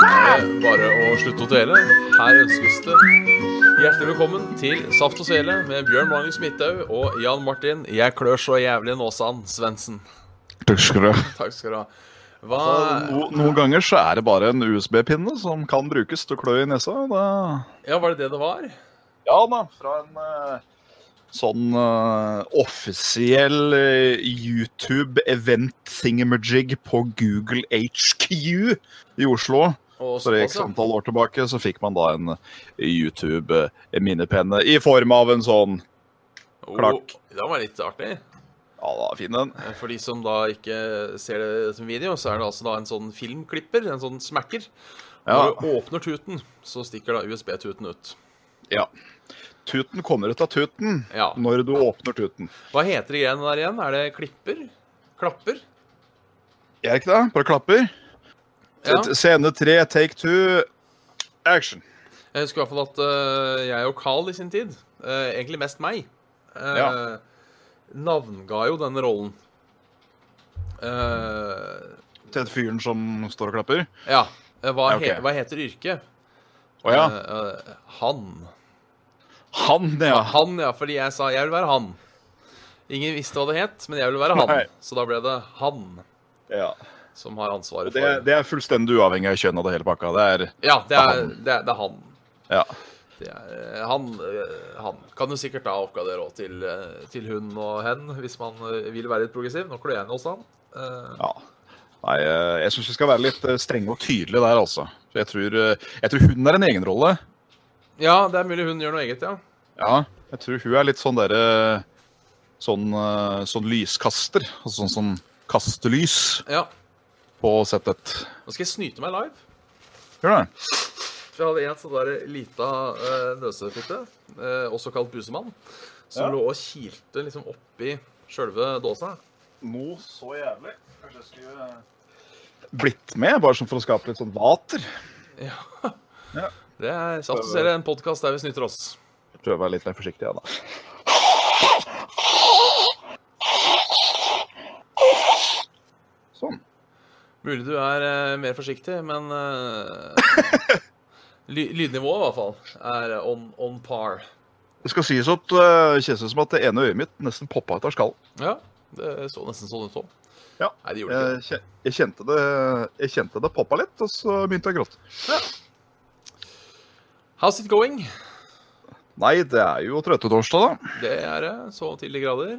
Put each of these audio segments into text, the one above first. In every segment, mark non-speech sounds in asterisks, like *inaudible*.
bare å slutte å dele. Her ønskes det hjertelig velkommen til Saft og Svele med Bjørn Magnus Midthaug og Jan Martin. Jeg klør så jævlig Nåsan Svendsen. Takk skal du ha. Takk skal du ha. Hva No, noen ganger så er det bare en USB-pinne som kan brukes til å klø i nesa. Da... Ja, var det det det var? Ja da, fra en uh sånn uh, offisiell uh, YouTube-event thingamajig på Google HQ i Oslo. Og Så det gikk antall år tilbake, så fikk man da en YouTube-minnepenne i form av en sånn klakk. Oh, det var litt artig. Ja, da, fin den. For de som da ikke ser det som video, så er det altså da en sånn filmklipper, en sånn smacker. Ja. Når du åpner tuten, så stikker da USB-tuten ut. ja. Tuten kommer ut av tuten Ja. når du åpner tuten. Hva heter de greiene der igjen? Er det klipper? Klapper? Er det ikke det? Bare klapper. Ja. Scene tre, take two, action. Jeg husker i hvert fall at uh, jeg og Carl i sin tid, uh, egentlig mest meg, uh, Ja. navnga jo denne rollen. Til fyren som står og klapper. ja. Hva, Ja, okay. he, hva heter yrket? Å ja. Eh, eh, han. Han, ja. Han, ja, fordi jeg sa jeg vil være han. Ingen visste hva det het, men jeg ville være han. Nei. Så da ble det han ja. Som har ansvaret Det, for det er fullstendig uavhengig av kjønn av det hele pakka. Det er Ja, det er, det er, er han. Ja. Det er, eh, han, eh, han kan jo sikkert da oppgradere også til, eh, til hun og hen, hvis man vil være litt progressiv. Nå klør jeg hos han. Ja. Nei, jeg syns vi skal være litt strenge og tydelige der, altså. Jeg tror, jeg tror hun er en egenrolle. Ja, det er mulig hun gjør noe eget, ja. Ja. Jeg tror hun er litt sånn derre Sånn, sånn lyskaster. Altså sånn som kaster lys Ja. På settet. Nå skal jeg snyte meg live. Gjør det? For jeg hadde en sånn der lita uh, nøsefitte, uh, også kalt busemann, som Ja. lå og kilte liksom oppi sjølve dåsa. Noe så jævlig. Kanskje jeg skulle blitt med, bare sånn for å skape litt sånn vater. Ja. Ja. Det er satt å se en podkast der vi snyter oss. Prøve å være litt mer forsiktig, ja, da. Sånn. Mulig du er eh, mer forsiktig, men eh, *laughs* ly lydnivået i hvert fall er on, on par. Det skal sies at uh, kjennes ut som at det ene øyet mitt nesten poppa ut av skallen. Ja, det så nesten sånn ut òg. Ja. Nei, det gjorde det Jeg, jeg, kjente det, jeg kjente det poppa litt, og så begynte jeg å gråte. Ja. How's it going? Nei, det er jo trøttetorsdag, da. Det er det, så til de grader.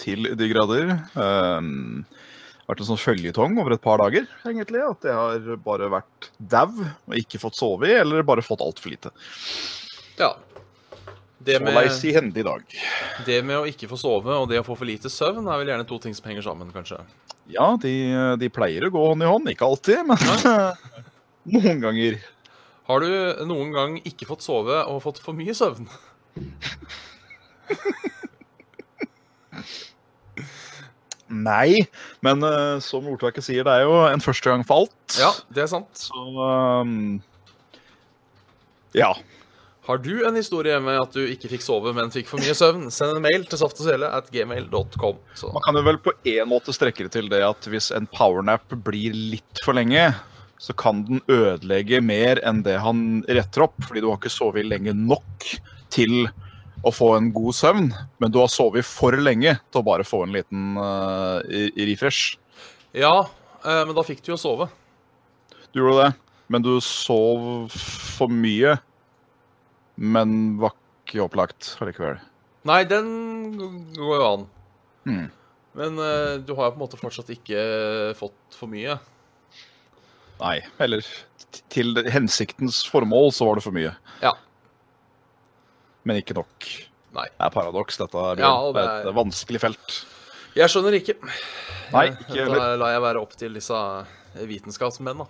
Til de grader. Um, vært en sånn føljetong over et par dager, egentlig. At jeg har bare vært dau og ikke fått sove i, eller bare fått altfor lite. Ja. Det med, si hende i dag. det med å ikke få sove og det å få for lite søvn er vel gjerne to ting som henger sammen, kanskje. Ja, de, de pleier å gå hånd i hånd. Ikke alltid, men *laughs* noen ganger. Har du noen gang ikke fått sove og fått for mye søvn? *laughs* Nei, men uh, som ordtaket sier, det er jo en første gang for alt. Ja, det er sant. Så um, Ja. Har du en historie med at du ikke fikk sove, men fikk for mye søvn? Send en mail til saftogsele at gmail.com. Man kan jo vel på en måte strekke det til det at hvis en powernap blir litt for lenge, så kan den ødelegge mer enn det han retter opp, fordi du har ikke sovet lenge nok til å få en god søvn, men du har sovet for lenge til å bare få en liten uh, refresh. Ja, uh, men da fikk du jo sove. Du gjorde det, men du sov for mye, men var ikke opplagt allikevel. Nei, den går jo an. Hmm. Men uh, du har jo på en måte fortsatt ikke fått for mye. Nei, eller til hensiktens formål så var det for mye. Ja. Men ikke nok. Nei. Det er paradoks, dette. Bjørn. Ja, det er et vanskelig felt. Jeg skjønner ikke. Nei, ikke. Da lar jeg være opp til disse vitenskapsmenn, da.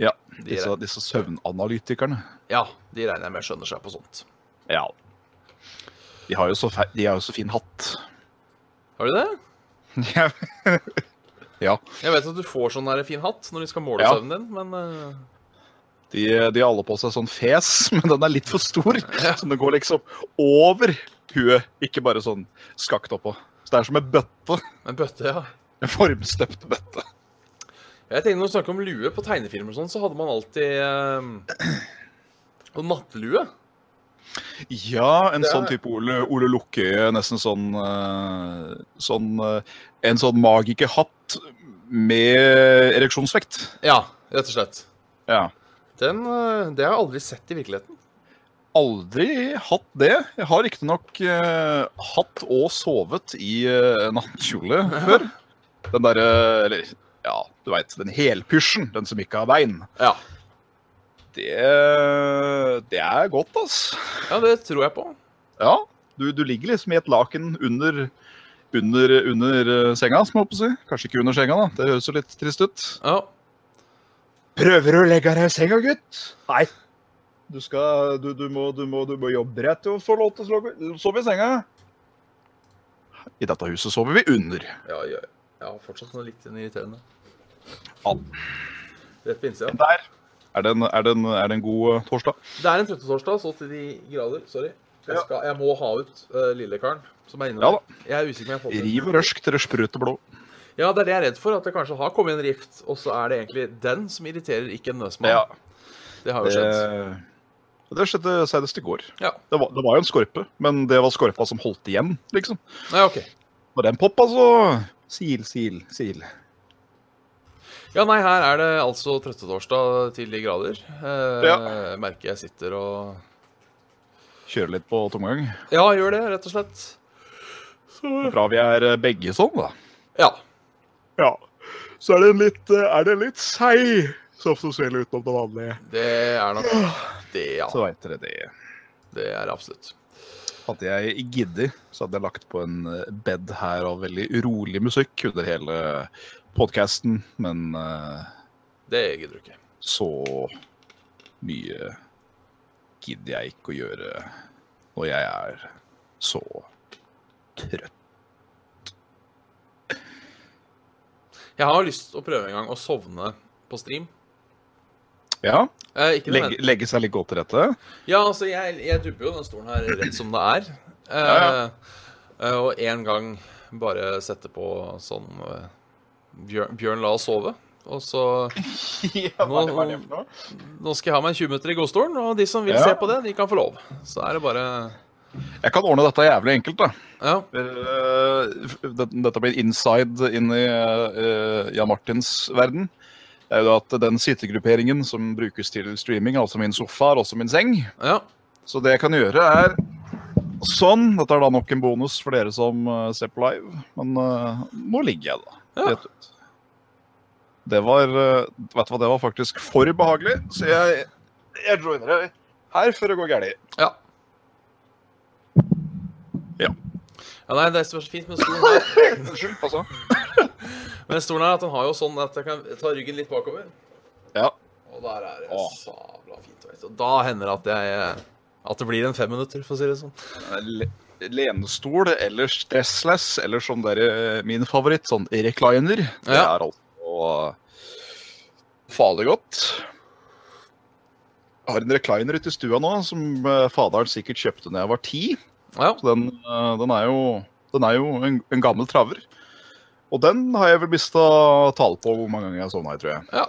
Ja, disse, disse søvnanalytikerne. ja, de regner jeg med skjønner seg på sånt. Ja. De har jo så, de har jo så fin hatt. Har de det? *laughs* ja. Jeg vet at du får sånn der fin hatt når de skal måle Ja. søvnen din, men eh, De, de har alle på seg sånn fes, *laughs* men den er litt for stor. Så den går liksom over huet, ikke bare sånn skakt oppå. Så det er som en bøtte. en bøtte, ja. En formstøpt bøtte. Jeg tenkte Når du snakker om lue på tegnefilmer, og sånn, så hadde man alltid eh, Og nattelue. Ja, en er- sånn type Ole, Ole Lukkøye, nesten sånn, eh, sånn eh, En sånn magikerhatt med ereksjonsvekt. Ja, rett og slett. Ja. Den, eh, det har jeg aldri sett i virkeligheten. Aldri hatt det. Jeg har riktignok uh, hatt og sovet i uh, nattkjole *laughs* før. Den derre Eller, ja, du veit. Den helpysjen. Den som ikke har bein. Ja. Det, det er godt, ass. ja, det tror jeg på. Ja. Du, du ligger liksom i et laken under, under, under eh, senga, som jeg håper å si. Kanskje ikke under senga, da. Det høres jo litt trist ut. Ja. Prøver du å legge deg i senga, gutt? Nei. Du skal Du, du, må, du, må, du må jobbe rett til å få lov til å sove, i senga. I dette huset sover vi under. Ja, ja, ja fortsatt noe litt irriterende. Ja. Rett på innsida. Der. Er det en, er det en, er det en god eh, torsdag? Det er en trøttetorsdag, så til de grader. Sorry. Jeg, skal, jeg må ha ut uh, lillekaren som er inne Ja der. Jeg er usikker på om jeg har fått. Riv og røsk til det spruter blod. Ja, det er det jeg er redd for. At det kanskje har kommet en rift, og så er det egentlig den som irriterer, ikke en nøsmann. Ja. Det har jo skjedd. Det, det skjedde senest i går. Ja. Det var, det var jo en skorpe, men det var skorpa som holdt igjen, liksom. Ja, ok. Når den poppa, så Sil, sil, sil. Ja, nei, her er det altså trøttetorsdag til de grader. Eh, Ja. Merker jeg sitter og Kjøre litt på tomgang. Ja, gjør det, rett og slett. Så Bra vi er eh, begge sånn, da. Ja. Ja. Så er det en litt, eh, er det en litt seig softosvele utenom det vanlige. Det er nok det, ja. Så veit dere det. Det er absolutt. Hadde jeg giddet, så hadde jeg lagt på en eh, bed her av veldig urolig musikk under hele podkasten, men uh, Det gidder du ikke. så mye gidder jeg ikke å gjøre når jeg er så trøtt. Jeg har lyst til å prøve en gang å sovne på stream. Ja, Eh, ikke legge, legge seg litt godt til rette. Ja, altså, jeg, jeg dubber jo den stolen her rett som det er. Eh, Ja, ja. og en gang bare sette på sånn eh, Bjørn, Bjørn la oss sove. Og så *laughs* ja, noe? Nå skal jeg ha meg en 20 minutter i godstolen, og de som vil se på det, de kan få lov. Så er det bare Jeg kan ordne dette jævlig enkelt, da. Ja. Eh, Dette blir inside inn i eh, Jan Martins verden. Det er jo at den sittegrupperingen som brukes til streaming, altså min sofa, er også min seng. ja. Så det jeg kan gjøre, er sånn. Dette er da nok en bonus for dere som eh, ser på live. Men nå ligger jeg, da. Rett ut. Det var Vet du hva, det var faktisk for behagelig, så jeg, jeg joiner her før det går galt. Ja. Ja. Ja, nei, Det som er så fint med stolen her, *laughs* Unnskyld, altså. *laughs* Men stolen her, at den har jo sånn at jeg kan ta ryggen litt bakover. Ja. Og der er det sabla fint. Vet du. Og da hender det at jeg At det blir en fem minutter, for å si det sånn. Lenestol eller stressless, eller som dere min favoritt, sånn recliner. Det Ja. er altså farlig godt. Jeg har en recliner ute i stua nå som eh, faderen sikkert kjøpte da jeg var ti. Ja. Så den, eh, den er jo, den er jo en, en gammel traver. Og den har jeg vel mista tall på hvor mange ganger jeg sovna i, tror jeg. ja.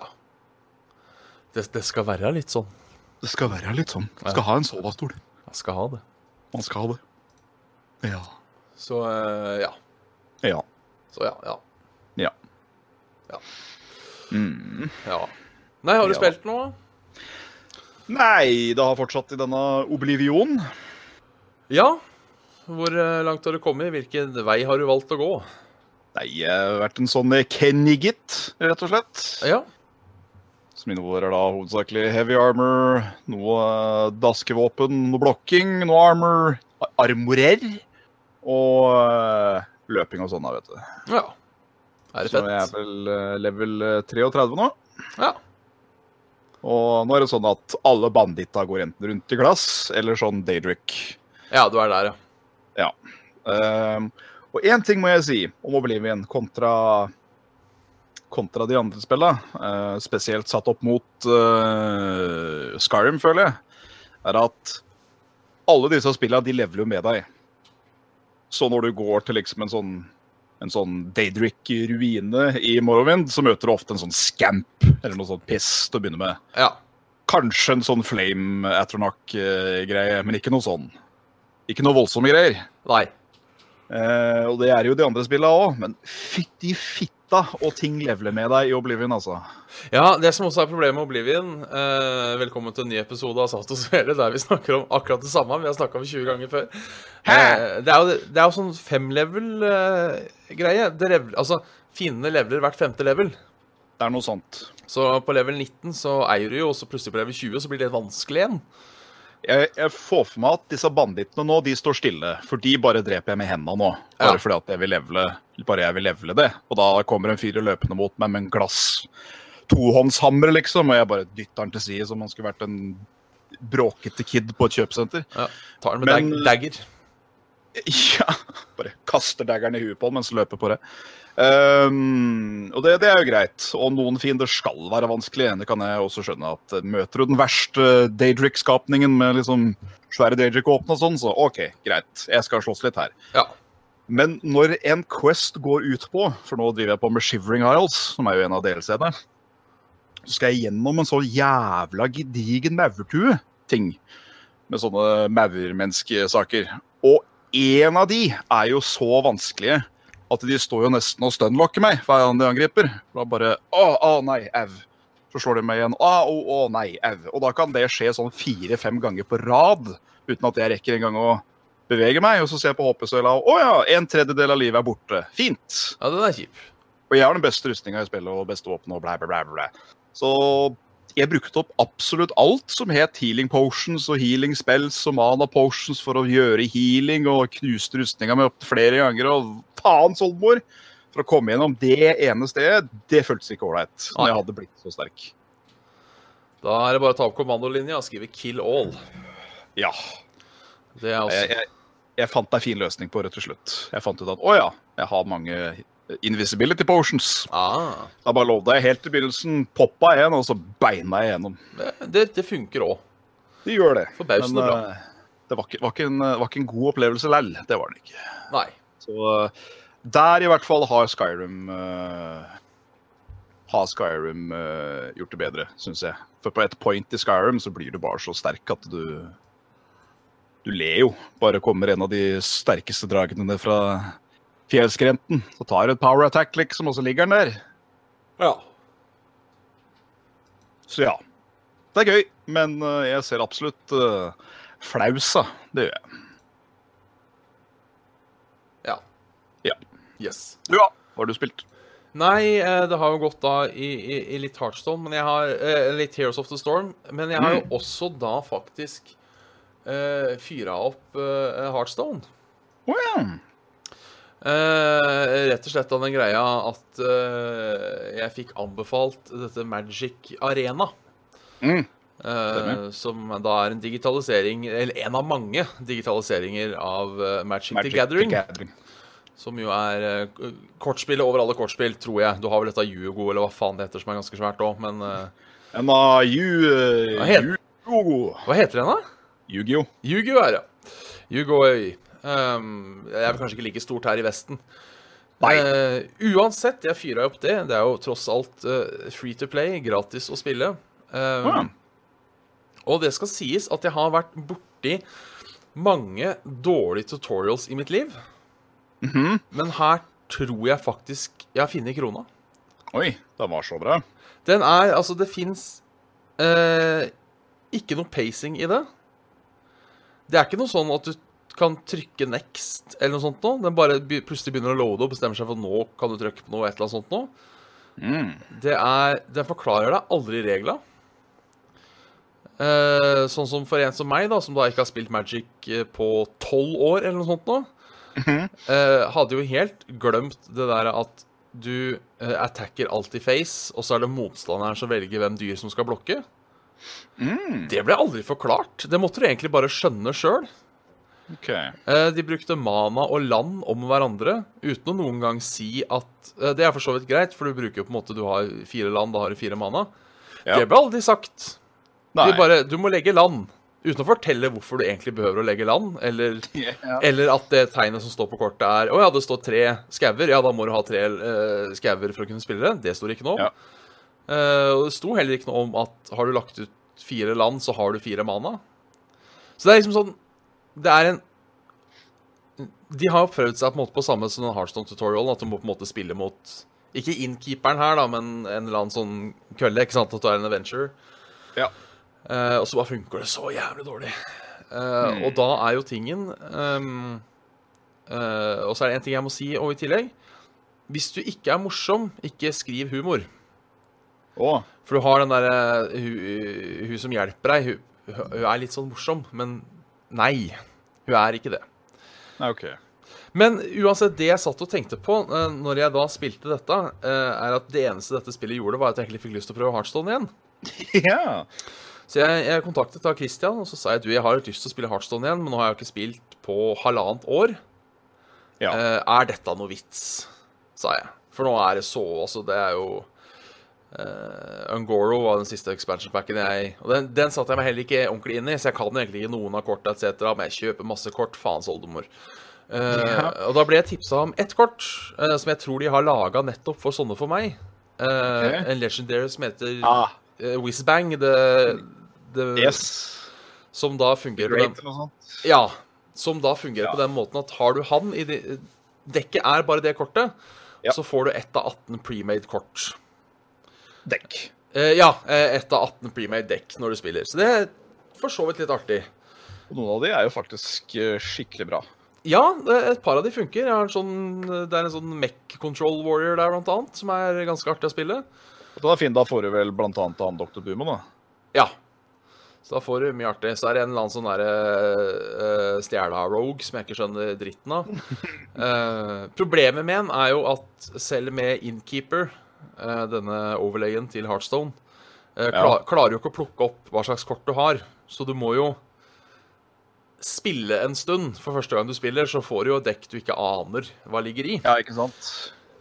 Det, det skal være litt sånn. Det skal være litt sånn. Ja. Skal ha en sovastol. Man skal ha det. Man skal ha det. Ja. Så eh, ja. Ja. Så ja, ja. Ja. Ja. Mm. ja. Nei, har du Ja. spilt noe? Nei, det har fortsatt i denne Oblivion. Ja. Hvor eh, langt har du kommet? Hvilken vei har du valgt å gå? Nei, jeg har vært en sånn Kennigit, rett og slett. Ja. Som inneholder da hovedsakelig heavy armor, noe eh, daskevåpen, noe blokking, noe armor, armorer og eh, løping og sånn, vet du. ja. Er det Så jeg er vel eh, level eh, 33 nå. Ja. Og nå er det sånn at alle banditta går enten rundt i glass eller sånn Daydrick. Ja, du er der, ja. Ja. Ehm, og én ting må jeg si om Oblivion kontra kontra de andre spillene, uh, spesielt satt opp mot uh, Skyrim, føler jeg, er at alle disse spillene de leveler jo med deg. Så når du går til liksom en sånn en sånn Daydrick-ruine i Morrowind, så møter du ofte en sånn scamp eller noe sånt piss til å begynne med. Ja. Kanskje en sånn flame Atronach-greie, men ikke noe sånn. Ikke noe voldsomme greier. Nei. Eh, og det er jo de andre spillene òg, men fytti fitta og ting leveler med deg i Oblivion, altså. Ja, det som også er problemet med Oblivion eh, Velkommen til en ny episode av Satos Svele, der vi snakker om akkurat det samme. Vi har snakka om 20 ganger før. Eh, det, er jo, det er jo sånn femlevel-greie. Eh, altså, fiendene leveler hvert femte level. Det er noe sånt. Så på level 19 så eier du jo, og så plutselig på level 20 så blir det vanskelig igjen. Jeg, jeg, får for meg at disse bandittene nå, de står stille. For de bare dreper jeg med hendene nå. Bare Ja. fordi at jeg vil levele Bare jeg vil levele det. Og da kommer en fyr løpende mot meg med en glass tohåndshammer, liksom. Og jeg bare dytter den til side som om han skulle vært en bråkete kid på et kjøpesenter. Ja, Tar den med Men- dag dagger. *laughs* Ja, bare kaster daggeren i huet på han mens han løper på det. Ehm, og det, det er jo greit. Og noen fiender skal være vanskelig. Det kan jeg også skjønne. at eh, Møter du den verste Daedric-skapningen med liksom svære Daedric åpne og sånn, så OK, greit. Jeg skal slåss litt her. Ja. Men når en Quest går ut på, for nå driver jeg på med Shivering Isles, som er jo en av DLC-ene, så skal jeg gjennom en så jævla gedigen maurtue-ting. Med sånne maurmenneskesaker. Og en av de er jo så vanskelige at de står jo nesten og stunlocker meg hver gang de angriper. Da bare Å, å nei, au. Så slår de meg igjen. Å, å, å nei, au. Og da kan det skje sånn fire-fem ganger på rad uten at jeg rekker engang å bevege meg. Og så ser jeg på HP-søyla, og å ja, en tredjedel av livet er borte. Fint. Ja, den er kjip. Og jeg har den beste rustninga i spillet og beste våpenet og blæ, blæ, blæ, blæ. Så jeg brukte opp absolutt alt som het healing potions og healing spells og mana potions for å gjøre healing, og knuste rustninga mi opp flere ganger, og faens Soldmor! For å komme gjennom det ene stedet, det føltes ikke ålreit når jeg hadde blitt så sterk. Da er det bare å ta opp kommandolinja og skrive 'kill all'. Ja. Det er også Jeg, jeg, jeg fant ei fin løsning på rødt til slutt. Jeg fant ut at å ja, jeg har mange invisibility potions. ah, Da bare lovde jeg helt i begynnelsen, poppa en, og så beina jeg gjennom. det, det funker òg. Det gjør det. Forbausende bra. eh, Det var ikke, var, ikke en, var ikke en god opplevelse lell. Det var den ikke. Nei. Så eh, der i hvert fall har Skyrim uh, Har Skyrim uh, gjort det bedre, syns jeg. For på et point i Skyrim så blir du bare så sterk at du Du ler jo. Bare kommer en av de sterkeste dragene ned fra fjellskrenten. Så tar du et power attack, liksom, og så ligger den der. Ja. Så ja. Det er gøy, men eh, jeg ser absolutt uh, flausa. Det gjør jeg. Ja. Ja. Yes. Du, ja. Hva har du spilt? Nei, eh, det har jo gått da i, i, i litt Heartstone, men jeg har eh, Litt Heroes of the Storm. Men jeg har jo også da faktisk eh, fyra opp eh, Heartstone. Å ja. Eh, rett og slett av den greia at uh, jeg fikk anbefalt dette Magic Arena. Mm. Uh, som da er en digitalisering, eller en av mange digitaliseringer av Magic, Magic the Gathering. Gathering. Som jo er kortspillet over alle kortspill, tror jeg. Du har vel dette Yugo, eller hva faen det heter, som er ganske svært òg, men eh, En av Yu... Hva het- Yu-Gi-Oh! Heter den, da? Yu-Gi-Oh! Yugo er det. Yugo. Um, det er kanskje ikke like stort her i Vesten. Eh, uansett, jeg fyra opp det. Det er jo tross alt uh, free to play, gratis å spille. Um, ah. Og det skal sies at jeg har vært borti mange dårlige tutorials i mitt liv. Mhm. Men her tror jeg faktisk jeg har funnet krona. Oi, den var så bra. Den er Altså, det fins uh, ikke noe pacing i det. Det er ikke noe sånn at du kan trykke next eller noe sånt noe. Den bare plutselig begynner å loade og bestemmer seg for at nå kan du trykke på noe et eller annet sånt noe. Mm. Det er Den forklarer deg aldri regla. Eh, sånn som for en som meg, da, som da ikke har spilt Magic eh, på tolv år eller noe sånt nå, eh, hadde jo helt glemt det der at du eh, attacker alltid face, og så er det motstanderen som velger hvem dyr som skal blokke. Det ble aldri forklart. Det måtte du egentlig bare skjønne sjøl. Ok. Eh, De brukte mana og land om hverandre uten å noen gang si at eh, Det er for så vidt greit, for du bruker jo på en måte Du har fire land, da har du fire mana. Ja. Det ble aldri sagt. Nei. De bare Du må legge land. Uten å fortelle hvorfor du egentlig behøver å legge land. Eller, *laughs* yeah. eller at det tegnet som står på kortet, er Å ja, det står tre skauer. Ja, da må du ha tre uh, skauer for å kunne spille det. Det står ikke noe om. Ja. Uh, og det sto heller ikke noe om at har du lagt ut fire land, så har du fire mana. Så det er liksom sånn Det er en De har prøvd seg på en måte på samme som den Heartstone-tutorialen, at du må på en måte spille mot Ikke innkeeperen her, da, men en eller annen sånn kølle. Ikke sant, at du er en adventure. Ja. Uh, og så bare funker det så jævlig dårlig. Eh, Og da er jo tingen um, uh, Og så er det en ting jeg må si og i tillegg. Hvis du ikke er morsom, ikke skriv humor. Oh. For du har den derre hun, hun som hjelper deg, hun, hun er litt sånn morsom, men nei. Hun er ikke det. Ok. Men uansett, det jeg satt og tenkte på eh, når jeg da spilte dette, eh, er at det eneste dette spillet gjorde, var at jeg egentlig fikk lyst til å prøve Heartstone igjen. *laughs* Ja. Så jeg, jeg kontaktet da Christian, og så sa jeg du, jeg har lyst til å spille Heartstone igjen, men nå har jeg jo ikke spilt på halvannet år. Ja. Eh, er dette noe vits? sa jeg. For nå er det så Altså, det er jo eh, Ungoro var den siste expansion packen jeg Og den, den satte jeg meg heller ikke ordentlig inn i, så jeg kan egentlig ikke noen av korta etc. Men jeg kjøper masse kort. Faens oldemor. Uh, Ja. Og da ble jeg tipsa om ett kort uh, som jeg tror de har laga nettopp for sånne for meg. Eh, Ok. En legendary som heter Ah, eh, Whizbang. The, the, yes. Som da fungerer på den Great eller noe sånt. ja, som da fungerer Ja. på den måten at har du han i de, Dekket er bare det kortet, så får du ett av 18 premade kort. Dekk. Eh, ja, eh, ett av 18 premade dekk når du spiller. Så det er for så vidt litt artig. Og noen av de er jo faktisk eh, skikkelig bra. Ja, et par av de funker. Jeg har en sånn, det er en sånn Mech Control Warrior der, blant annet, som er ganske artig å spille. Og er fin, da får du vel blant annet han Dr. Boomen, da. Ja. Så da får du mye artig. Så er det en eller annen sånn derre uh, stjela-rogue som jeg ikke skjønner dritten av. Uh, *laughs* problemet med den er jo at selv med Innkeeper, denne overlayen til Heartstone, eh, kla Ja. klarer jo ikke å plukke opp hva slags kort du har. Så du må jo spille en stund. For første gang du spiller, så får du jo dekk du ikke aner hva ligger i. Ja, ikke sant?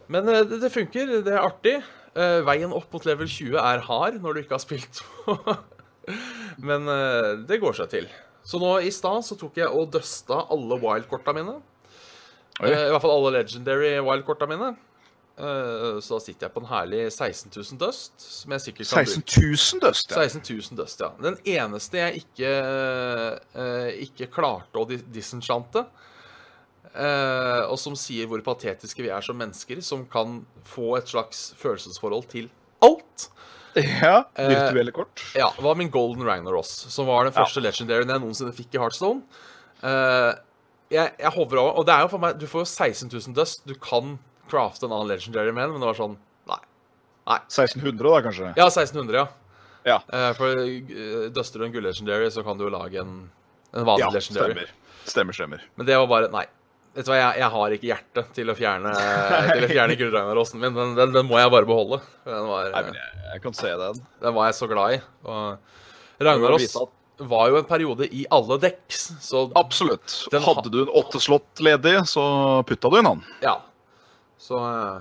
Men eh, det, det funker. Det er artig. Eh, veien opp mot level 20 er hard når du ikke har spilt. *laughs* Men eh, det går seg til. Så nå i stad så tok jeg og dusta alle wildkorta mine. Oi. Eh, I hvert fall alle legendary wildkorta mine. Eh, så da sitter jeg på en herlig 16 000 dust, som jeg sikkert kan 16 000 dust, ja. 16 000 dust, ja. Den eneste jeg ikke, eh, ikke klarte å disenchante, eh, og som sier hvor patetiske vi er som mennesker, som kan få et slags følelsesforhold til alt, Ja, Virtuelle kort. ja, var min Golden Ragnaros, som var den første legendaryen jeg noensinne fikk i Heartstone. Jeg, jeg over Og det er jo for meg Du får jo 16 000 dust. Du kan crafte en annen legendary med den, men det var sånn Nei. 1600, da, kanskje? Ja, 1600, ja. Ja. Uh, for uh, duster du en gull-legendary, så kan du jo lage en, en vanlig Ja, legendary. stemmer. Stemmer, stemmer. Men det var bare Nei. Vet du hva, jeg, jeg har ikke hjerte til å fjerne *laughs* Til å fjerne min. Den, den, den må jeg bare beholde. Den var, Nei, men jeg, jeg kan se den. den var jeg så glad i. Og Ragnaros var jo en periode i alle dekk. så Absolutt. Hadde du en åtteslott ledig, så putta du inn han. ja. Så eh,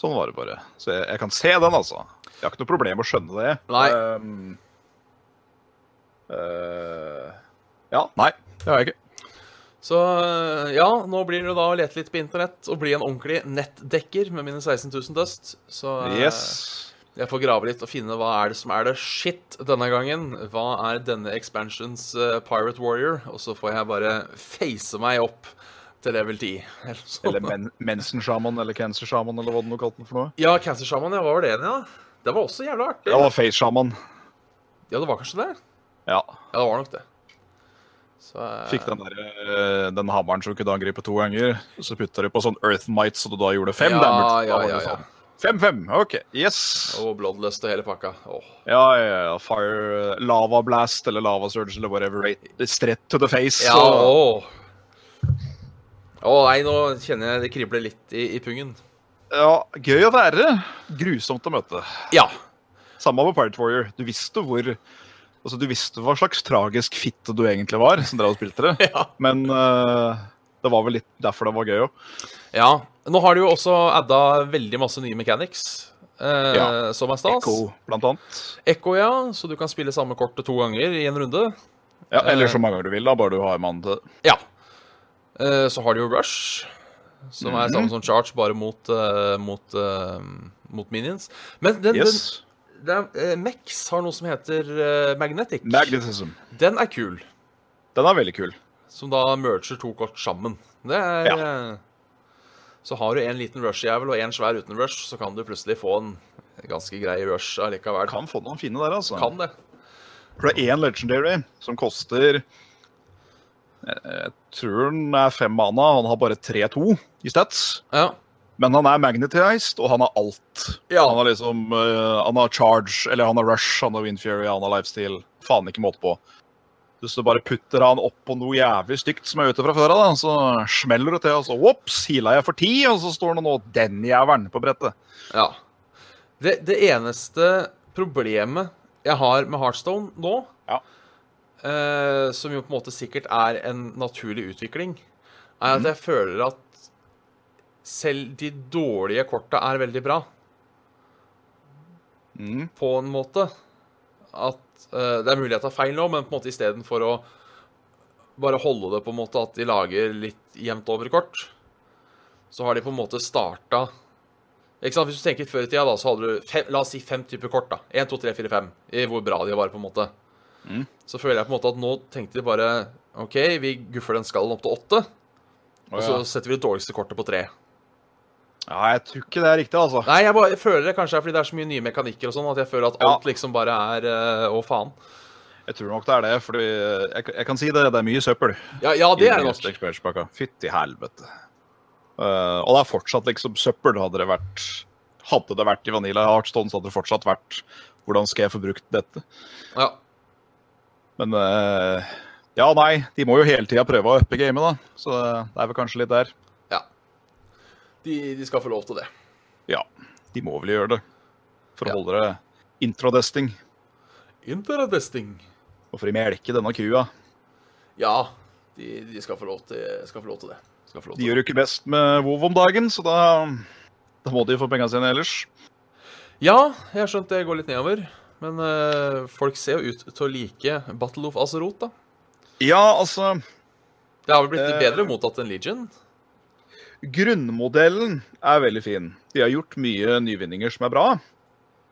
Sånn var det bare. Så jeg, jeg kan se den, altså. Jeg har ikke noe problem med å skjønne det. Nei. Ehm, uh, ja, nei. Det har jeg ikke. Så eh, ja, nå blir det da å lete litt på internett og bli en ordentlig nettdekker med mine 16 000 dust. Så Yes. jeg får grave litt og finne hva er det som er det shit denne gangen. Hva er denne expansions uh, Pirate Warrior? Og så får jeg bare face meg opp til level 10. Eller sånn. Eller men mensen-sjaman eller cancer-sjaman, eller hva du nå kalte den for noe. Ja, cancer-sjaman, ja, hva var det igjen, ja? Det var også jævla artig. Det var face-sjaman. Ja, det var kanskje det? Ja. Ja, det var nok det. Så uh... Fikk den, der, eh, den hammeren som kunne angripe to ganger. Så putta du på sånn Earth Might, så du da gjorde fem Ja, damage. Ja, ja, ja. sånn. Fem-fem. OK. Yes. Og Bloodlust og hele pakka. Oh. Ja, ja, ja. Fire Lava Blast eller Lava Surge eller whatever. Straight to the face. Ja, og... åh. Åh, nei, nå kjenner jeg det kribler litt i, i pungen. ja, gøy å være. Grusomt å møte. Ja. Samme med Pirate Warrior. Du visste hvor Altså, Du visste hva slags tragisk fitte du egentlig var, som drev og spilte det. *laughs* Ja. Men uh, det var vel litt derfor det var gøy òg. ja. Nå har de jo også adda veldig masse nye mechanics, eh, Ja. som er stas. Ekko, blant annet. Ekko, ja. Så du kan spille samme kortet to ganger i en runde. Ja, Eller Eh. så mange ganger du vil, da, bare du har mann til det. Ja. Eh, så har de jo Rush, som er Mhm. samme som Charge, bare mot, uh, mot, uh, mot minions. Men den, Yes. den den er, Mex har noe som heter Magnetic. Magnetism. Den er kul. Den er veldig kul. Som da merger to kort sammen. Det er ja. Så har du en liten rush-jævel og en svær uten rush, så kan du plutselig få en ganske grei rush allikevel. Kan få noen fine der, altså. Kan det. For det er én legendary som koster Jeg tror han er fem mana. Han har bare 3-2 i stats. Ja. Men han er magnetized, og han har alt. Ja. Han har liksom uh, Han har charge, eller han har rush, han har windfury, han har lifestyle. Faen ikke måte på. Hvis du bare putter han opp på noe jævlig stygt som er ute fra før av, så smeller det til, og så ops, heala jeg for ti, og så står det nå den jævelen på brettet. ja. Det, det eneste problemet jeg har med Heartstone nå, Ja. Eh, som jo på en måte sikkert er en naturlig utvikling, er at jeg føler at selv de dårlige korta er veldig bra. Mm. På en måte. At eh, Det er mulig jeg tar feil nå, men på en måte istedenfor å bare holde det på en måte at de lager litt jevnt over kort, så har de på en måte starta ikke sant? Hvis du tenker før i tida, da, så hadde du fem, la oss si fem typer kort. da. 1, 2, 3, 4, 5. I hvor bra de var, på en måte. Mm. Så føler jeg på en måte at nå tenkte de bare OK, vi guffer den skallen opp til åtte, og så ja. setter vi det dårligste kortet på tre. ja, jeg tror ikke det er riktig, altså. Nei, jeg, bare, jeg føler det kanskje er fordi det er så mye nye mekanikker og sånn, at jeg føler at Ja. alt liksom bare er eh, Å, faen. Jeg tror nok det er det, for jeg, jeg kan si det, det er mye søppel. Ja, ja det er det nok. Fytti helvete. Uh, og det er fortsatt liksom søppel. Hadde det vært Hadde det vært i Vanilla Heartstone, så hadde det fortsatt vært Hvordan skal jeg få brukt dette? Ja. Men eh, ja, nei. De må jo hele tida prøve å uppe gamet, da. Så det er vel kanskje litt der. ja. De, de skal få lov til det. Ja, de må vel gjøre det. For Ja. å holde det introdesting. Intradesting? Og for å melke denne kua. Ja, de, de skal, få lov til, skal få lov til det. Lov De til de gjør jo ikke best med WoW om dagen, så da, da må de få pengene sine ellers. Ja, jeg har skjønt det går litt nedover. Men eh, folk ser jo ut til å like Battle of Azeroth, da. Ja, altså Det har vel blitt Eh. bedre mottatt enn Legion? Grunnmodellen er veldig fin. De har gjort mye nyvinninger som er bra.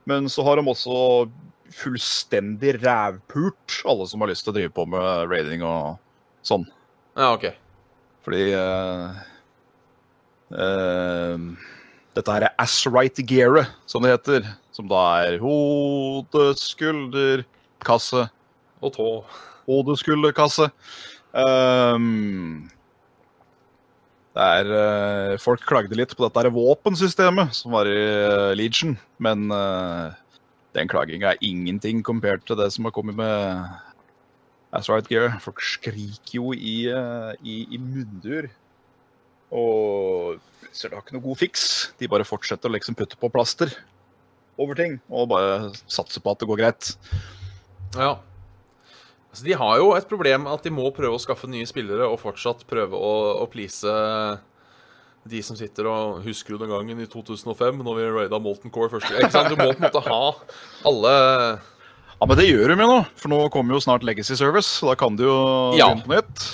Men så har de også fullstendig rævpult alle som har lyst til å drive på med raiding og sånn. Ja, OK. Fordi eh, Dette her er ass-right gearet, som det heter. Som da er hode, skulder, kasse. Og tå. Hode, skulder, kasse. Um, det er uh, Folk klagde litt på dette våpensystemet som var i uh, Legion, men uh, den klaginga er ingenting kompert til det som har kommet med That's right, Gear. Folk skriker jo i, uh, i, i mundur. Og så det har ikke noe god fiks. De bare fortsetter å liksom putte på plaster over ting og bare satse på at det går greit. Ja. Så de har jo et problem at de må prøve å skaffe nye spillere og fortsatt prøve å, å please de som sitter og husker jo den gangen i 2005 når vi raida Molten Core første gang. Du må på en måte ha alle Ja, men det gjør de jo nå, for nå kommer jo snart Legacy Service, da kan du jo Ja. begynne på nytt.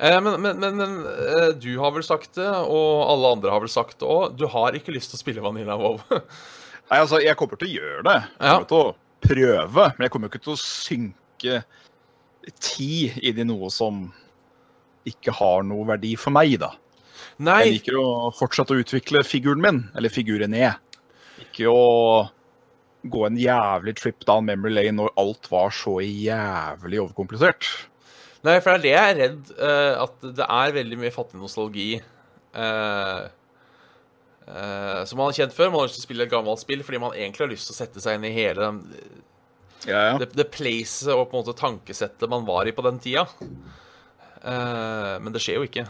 eh, Men, men, men, men eh, du har vel sagt det, og alle andre har vel sagt det òg. Du har ikke lyst til å spille Vanilla WoW. *laughs* Nei, altså, jeg kommer til å gjøre det. Jeg kommer til å prøve, men jeg kommer ikke til å synke tid inn i noe som ikke har noe verdi for meg, da. Nei. Jeg liker å fortsette å utvikle figuren min, eller figuren jeg. Ikke å gå en jævlig trip down memory lane når alt var så jævlig overkomplisert. Nei, for det er det jeg er redd. Uh, at det er veldig mye fattig nostalgi. eh, eh, som man har kjent før. Man har lyst til å spille et gammelt spill fordi man egentlig har lyst til å sette seg inn i hele Ja, ja. det, det placet og på en måte tankesettet man var i på den tida. Uh, men det skjer jo ikke.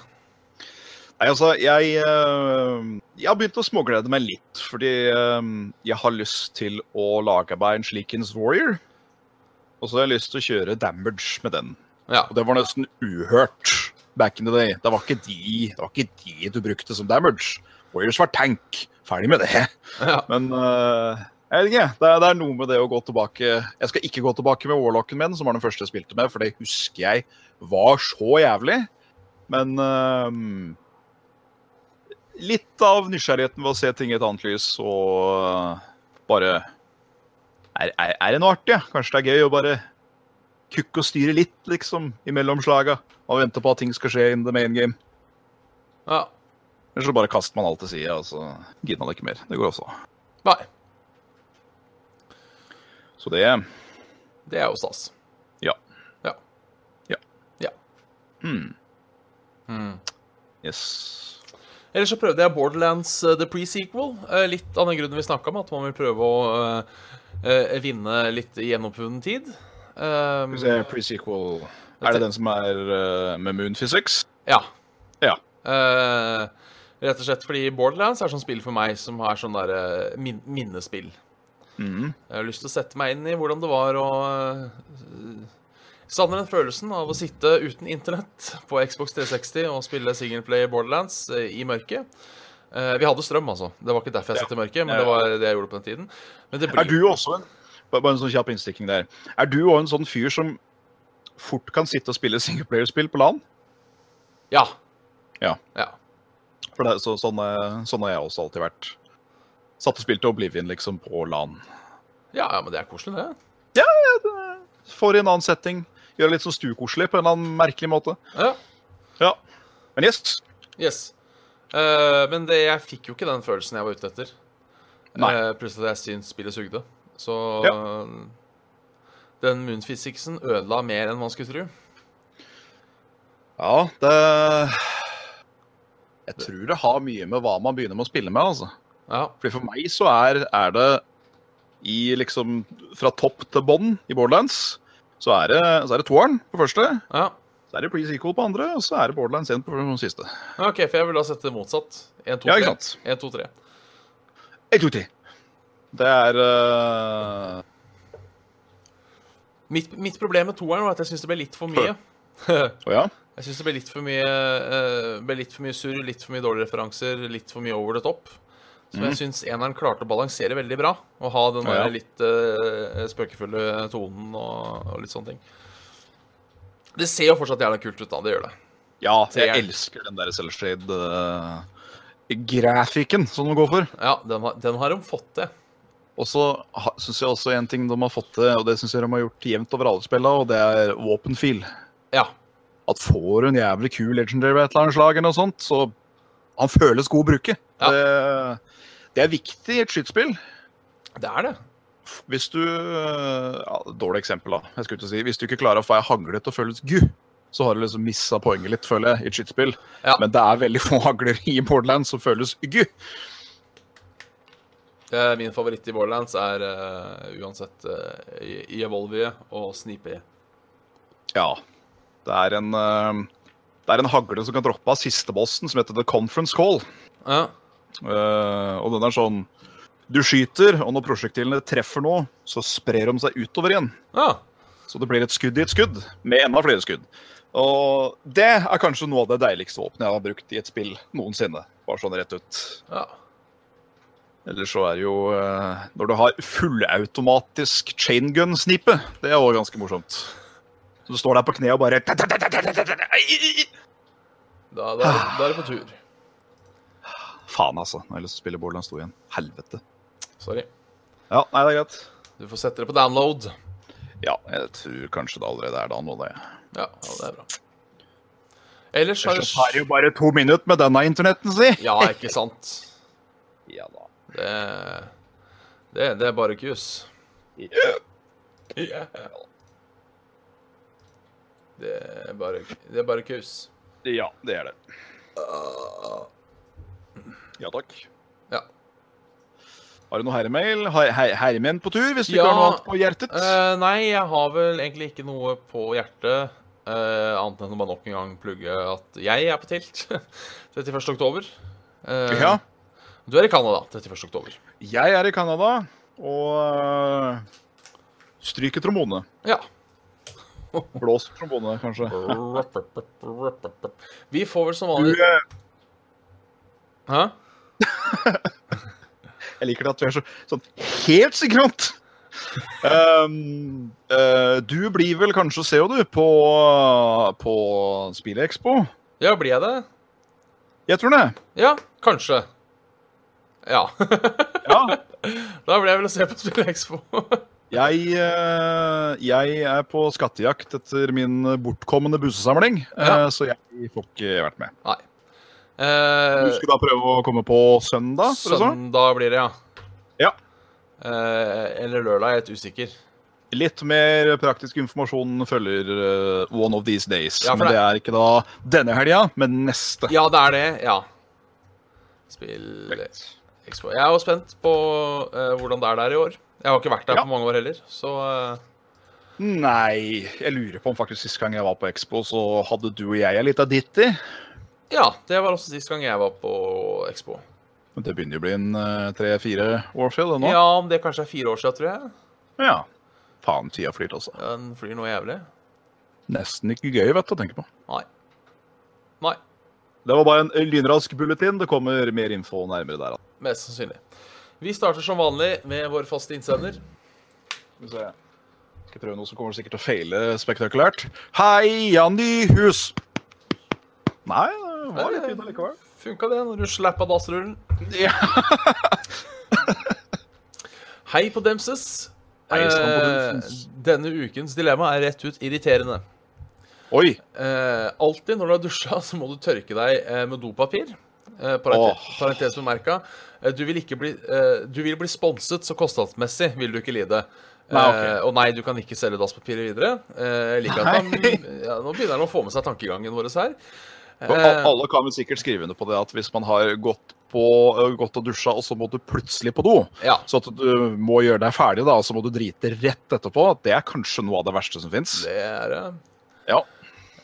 Nei, altså, jeg, eh, jeg har begynt å småglede meg litt, fordi eh, jeg har lyst til å lage meg en slikens warrior. Og så har jeg lyst til å kjøre damage med den. Ja. Og det var nesten uhørt back in the day. Det var ikke de, det var ikke de du brukte som damage. Warriors var tank. Ferdig med det. ja. Men uh, jeg vet ikke. Det er, det er noe med det å gå tilbake Jeg skal ikke gå tilbake med Warlocken min, som var den første jeg spilte med, for det husker jeg var så jævlig. Men uh, litt av nysgjerrigheten ved å se ting i et annet lys og bare er, er, er det noe artig? ja? Kanskje det er gøy å bare kukke og styre litt, liksom, imellom slaga, og vente på at ting skal skje in the main game. ja. Eller så bare kaster man alt til side, og så gidder man ikke mer. Det går også. Nei. Så det Det er jo stas. Ja. Ja. Ja. Ja. Hmm. Mm. Yes. Ellers så prøvde jeg Borderlands uh, The Pre-Sequel. Uh, litt av den grunnen vi snakka om, at man vil prøve å uh, vinne litt gjennomfunnen tid. Um, pre-sequel Er det den som er uh, med Moon Physics? ja. Ja. Uh, rett og slett fordi Borderlands er sånn spill for meg som er sånn der uh, min minnespill. Mm. Jeg har lyst til å sette meg inn i hvordan det var å uh, Savner den følelsen av å sitte uten internett på Xbox 360 og spille singleplay Borderlands uh, i mørket. Vi hadde strøm, altså. Det var ikke derfor jeg satt i mørket, men det var det jeg gjorde på den tiden. Men det Er du også en Bare bare en sånn kjapp innstikking der. Er du også en sånn fyr som fort kan sitte og spille singleplayerspill på LAN? Ja. Ja. ja. For det, så, sånn, eh, sånn har jeg også alltid vært. Satt og spilte Oblivion liksom på LAN. Ja, ja, men det er koselig, det. Ja, Får i en annen setting. Gjør det litt sånn stuekoselig på en eller annen merkelig måte. Ja. Ja. Men yes. Yes. Uh, men det, jeg fikk jo ikke den følelsen jeg var ute etter. Nei. Uh, plutselig at jeg syns spillet sugde. Så Ja. den moonphysicsen ødela mer enn man skulle tro. Ja, det Jeg tror det har mye med hva man begynner med å spille med, altså. Ja. Fordi for meg så er, er det i liksom Fra topp til bånn i Borderlands, så er det, så er det toeren på første. ja. Så er det pre-sequel på andre, og så er det Borderlands 1 på den siste. OK, for jeg vil da sette det motsatt. 1, 2, Ja, 3. ikke sant? 1, 2, 3. Jeg tror til. Det er uh... Mitt, mitt problem med toeren var at jeg syns det ble litt for mye. *laughs* Å ja? Jeg syns det ble litt for mye uh, litt for mye surr, litt for mye dårlige referanser, litt for mye over the top. Som jeg syns eneren klarte å balansere veldig bra. Og ha den Mhm. Ja, ja. der litt uh, spøkefulle tonen og, og litt sånne ting. Det ser jo fortsatt jævla kult ut, da. Det gjør det. Ja, jeg Treeren. elsker den der Cellustrade uh, som de går for. Ja, den har, den har de fått til. Og så syns jeg også en ting de har fått til, og det syns jeg de har gjort jevnt over alle spillene, og det er våpenfil. Ja. At får du en jævlig kul legendary ved et eller annet slag, eller noe sånt, så han føles god å bruke. Ja. Det, det er viktig i et skytespill. Det er det. Hvis du ja, Dårlig eksempel, da. Jeg skulle ikke si, Hvis du ikke klarer å få ei hagle til å føles gu, så har du liksom missa poenget litt, føler jeg, i et skytespill. Ja. Men det er veldig få hagler i Borderlands som føles gu. Min favoritt i Borderlands er uh, uansett uh, i Evolvie og Sneepy. Ja. Det er en eh, Det er en hagle som kan droppe av siste bossen, som heter The Conference Call. Ja. Uh, og den er sånn Du skyter, og når prosjektilene treffer noe, så sprer de seg utover igjen. ja. Så det blir et skudd i et skudd, med enda flere skudd. Og det er kanskje noe av det deiligste våpenet jeg har brukt i et spill noensinne. Bare sånn rett ut. ja. Eller så er det jo eh, Når du har fullautomatisk chain gun-snipe, det er òg ganske morsomt. Så du står der på kne og bare Da, da, da er det på tur. Faen, altså. Nå har jeg lyst til å spille Borderlands 2 igjen. Helvete. Sorry. Ja, nei, det er greit. Du får sette det på download. Ja, jeg tror kanskje det allerede er da nå, det. Ja, ja det er bra. Ellers har Ellers tar det jo bare to minutter med denne internetten, si. Ja, ikke sant? *laughs* Ja da. Det Det, det er bare kus. Ja. Ja. Det er bare, det er bare kus. Ja, det er det. Ja takk. Ja. Har du noe herremail? Her, her, herremenn på tur, hvis du Ja, ikke har noe annet på hjertet? Uh, nei, jeg har vel egentlig ikke noe på hjertet. Uh, annet enn å bare nok en gang plugge at jeg er på tilt *laughs* 31. oktober. Uh, ja. Du er i Canada 31. oktober. Jeg er i Canada, og uh, Stryker trombone. Ja. Blås trombone, kanskje. *laughs* Vi får vel som vanlig eh, Hæ? jeg liker det at du er så, sånn helt sikrant. Um, uh, du blir vel kanskje å se, du, på, på Spillekspo? Ja, blir jeg det? Jeg tror det. Ja, kanskje. Ja. Ja. *laughs* da blir jeg vel å se på Spillekspo. *laughs* Jeg, eh, jeg er på skattejakt etter min bortkommende bussesamling, Ja. eh, så jeg får ikke vært med. Nei. Eh, Du skulle da prøve å komme på søndag? sånn? søndag blir det, ja. Ja. Eh, eller lørdag, jeg er litt usikker. Litt mer praktisk informasjon følger uh, one of these days. Ja, men det- det er ikke da denne helga, men neste. Ja, det er det. Ja. Spill Expo. Jeg er jo spent på uh, hvordan det er der i år. Jeg har ikke vært der Ja. på mange år heller, så Nei, jeg lurer på om faktisk sist gang jeg var på Expo, så hadde du og jeg en lita ditty. Ja, det var også sist gang jeg var på Expo. Men Det begynner jo å bli en eh, tre-fire år siden nå. Ja, om det kanskje er fire år siden, tror jeg. Ja. Faen, tida flyr, altså. Den flyr noe jævlig. Nesten ikke gøy, vet du, å tenke på. Nei. Nei, Det var bare en lynrask bulletin. Det kommer mer info nærmere der. altså. mest sannsynlig. Vi starter som vanlig med vår faste innsender. Skal vi se. Skal prøve noe som kommer sikkert til å feile spektakulært. Hei, Jan Nyhus! Nei, det var litt fint allikevel. Funka det når du slappa dassrullen? Ja. *laughs* Hei på Demses. Hei Eh, denne ukens dilemma er rett ut irriterende. Oi. Eh, alltid når du har dusja, så må du tørke deg eh, med dopapir. Eh, parentes, parentes bemerka. Du, vil ikke bli, eh, du vil bli sponset, så kostnadsmessig vil du ikke lide. Nei, okay. Eh, og nei, du kan ikke selge dasspapiret videre. Eh, jeg liker at han, *laughs* ja, nå begynner han å få med seg tankegangen vår her. Eh, Alle kan vel sikkert skrive under på det at hvis man har gått, på, gått og dusja, og så må du plutselig på do, ja. så at du må gjøre deg ferdig, da, og så må du drite rett etterpå, det er kanskje noe av det verste som fins. Det er det. Ja.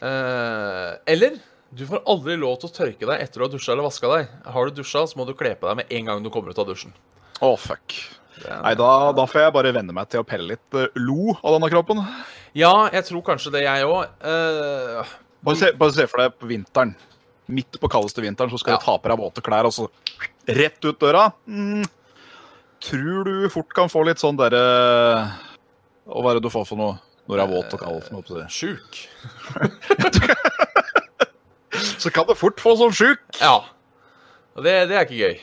Eh, eller du får aldri lov til å tørke deg etter du har dusja eller vaska deg. Har du dusja, så må du kle på deg med en gang du kommer ut av dusjen. Å, fuck. Det er- Nei, da, da får jeg bare venne meg til å pelle litt uh, lo av denne kroppen. Ja, jeg tror kanskje det, jeg òg. Uh, Bare se, bare se for deg på vinteren. Midt på kaldeste vinteren så skal Ja. du ta på deg våte klær, og så rett ut døra. Mm. Tror du fort kan få litt sånn derre Hva er det du får for noe når du er våt og kald? Sjuk. *laughs* *laughs* *laughs* Så kan det fort få sånn sjuk. Ja. Og det, det er ikke gøy.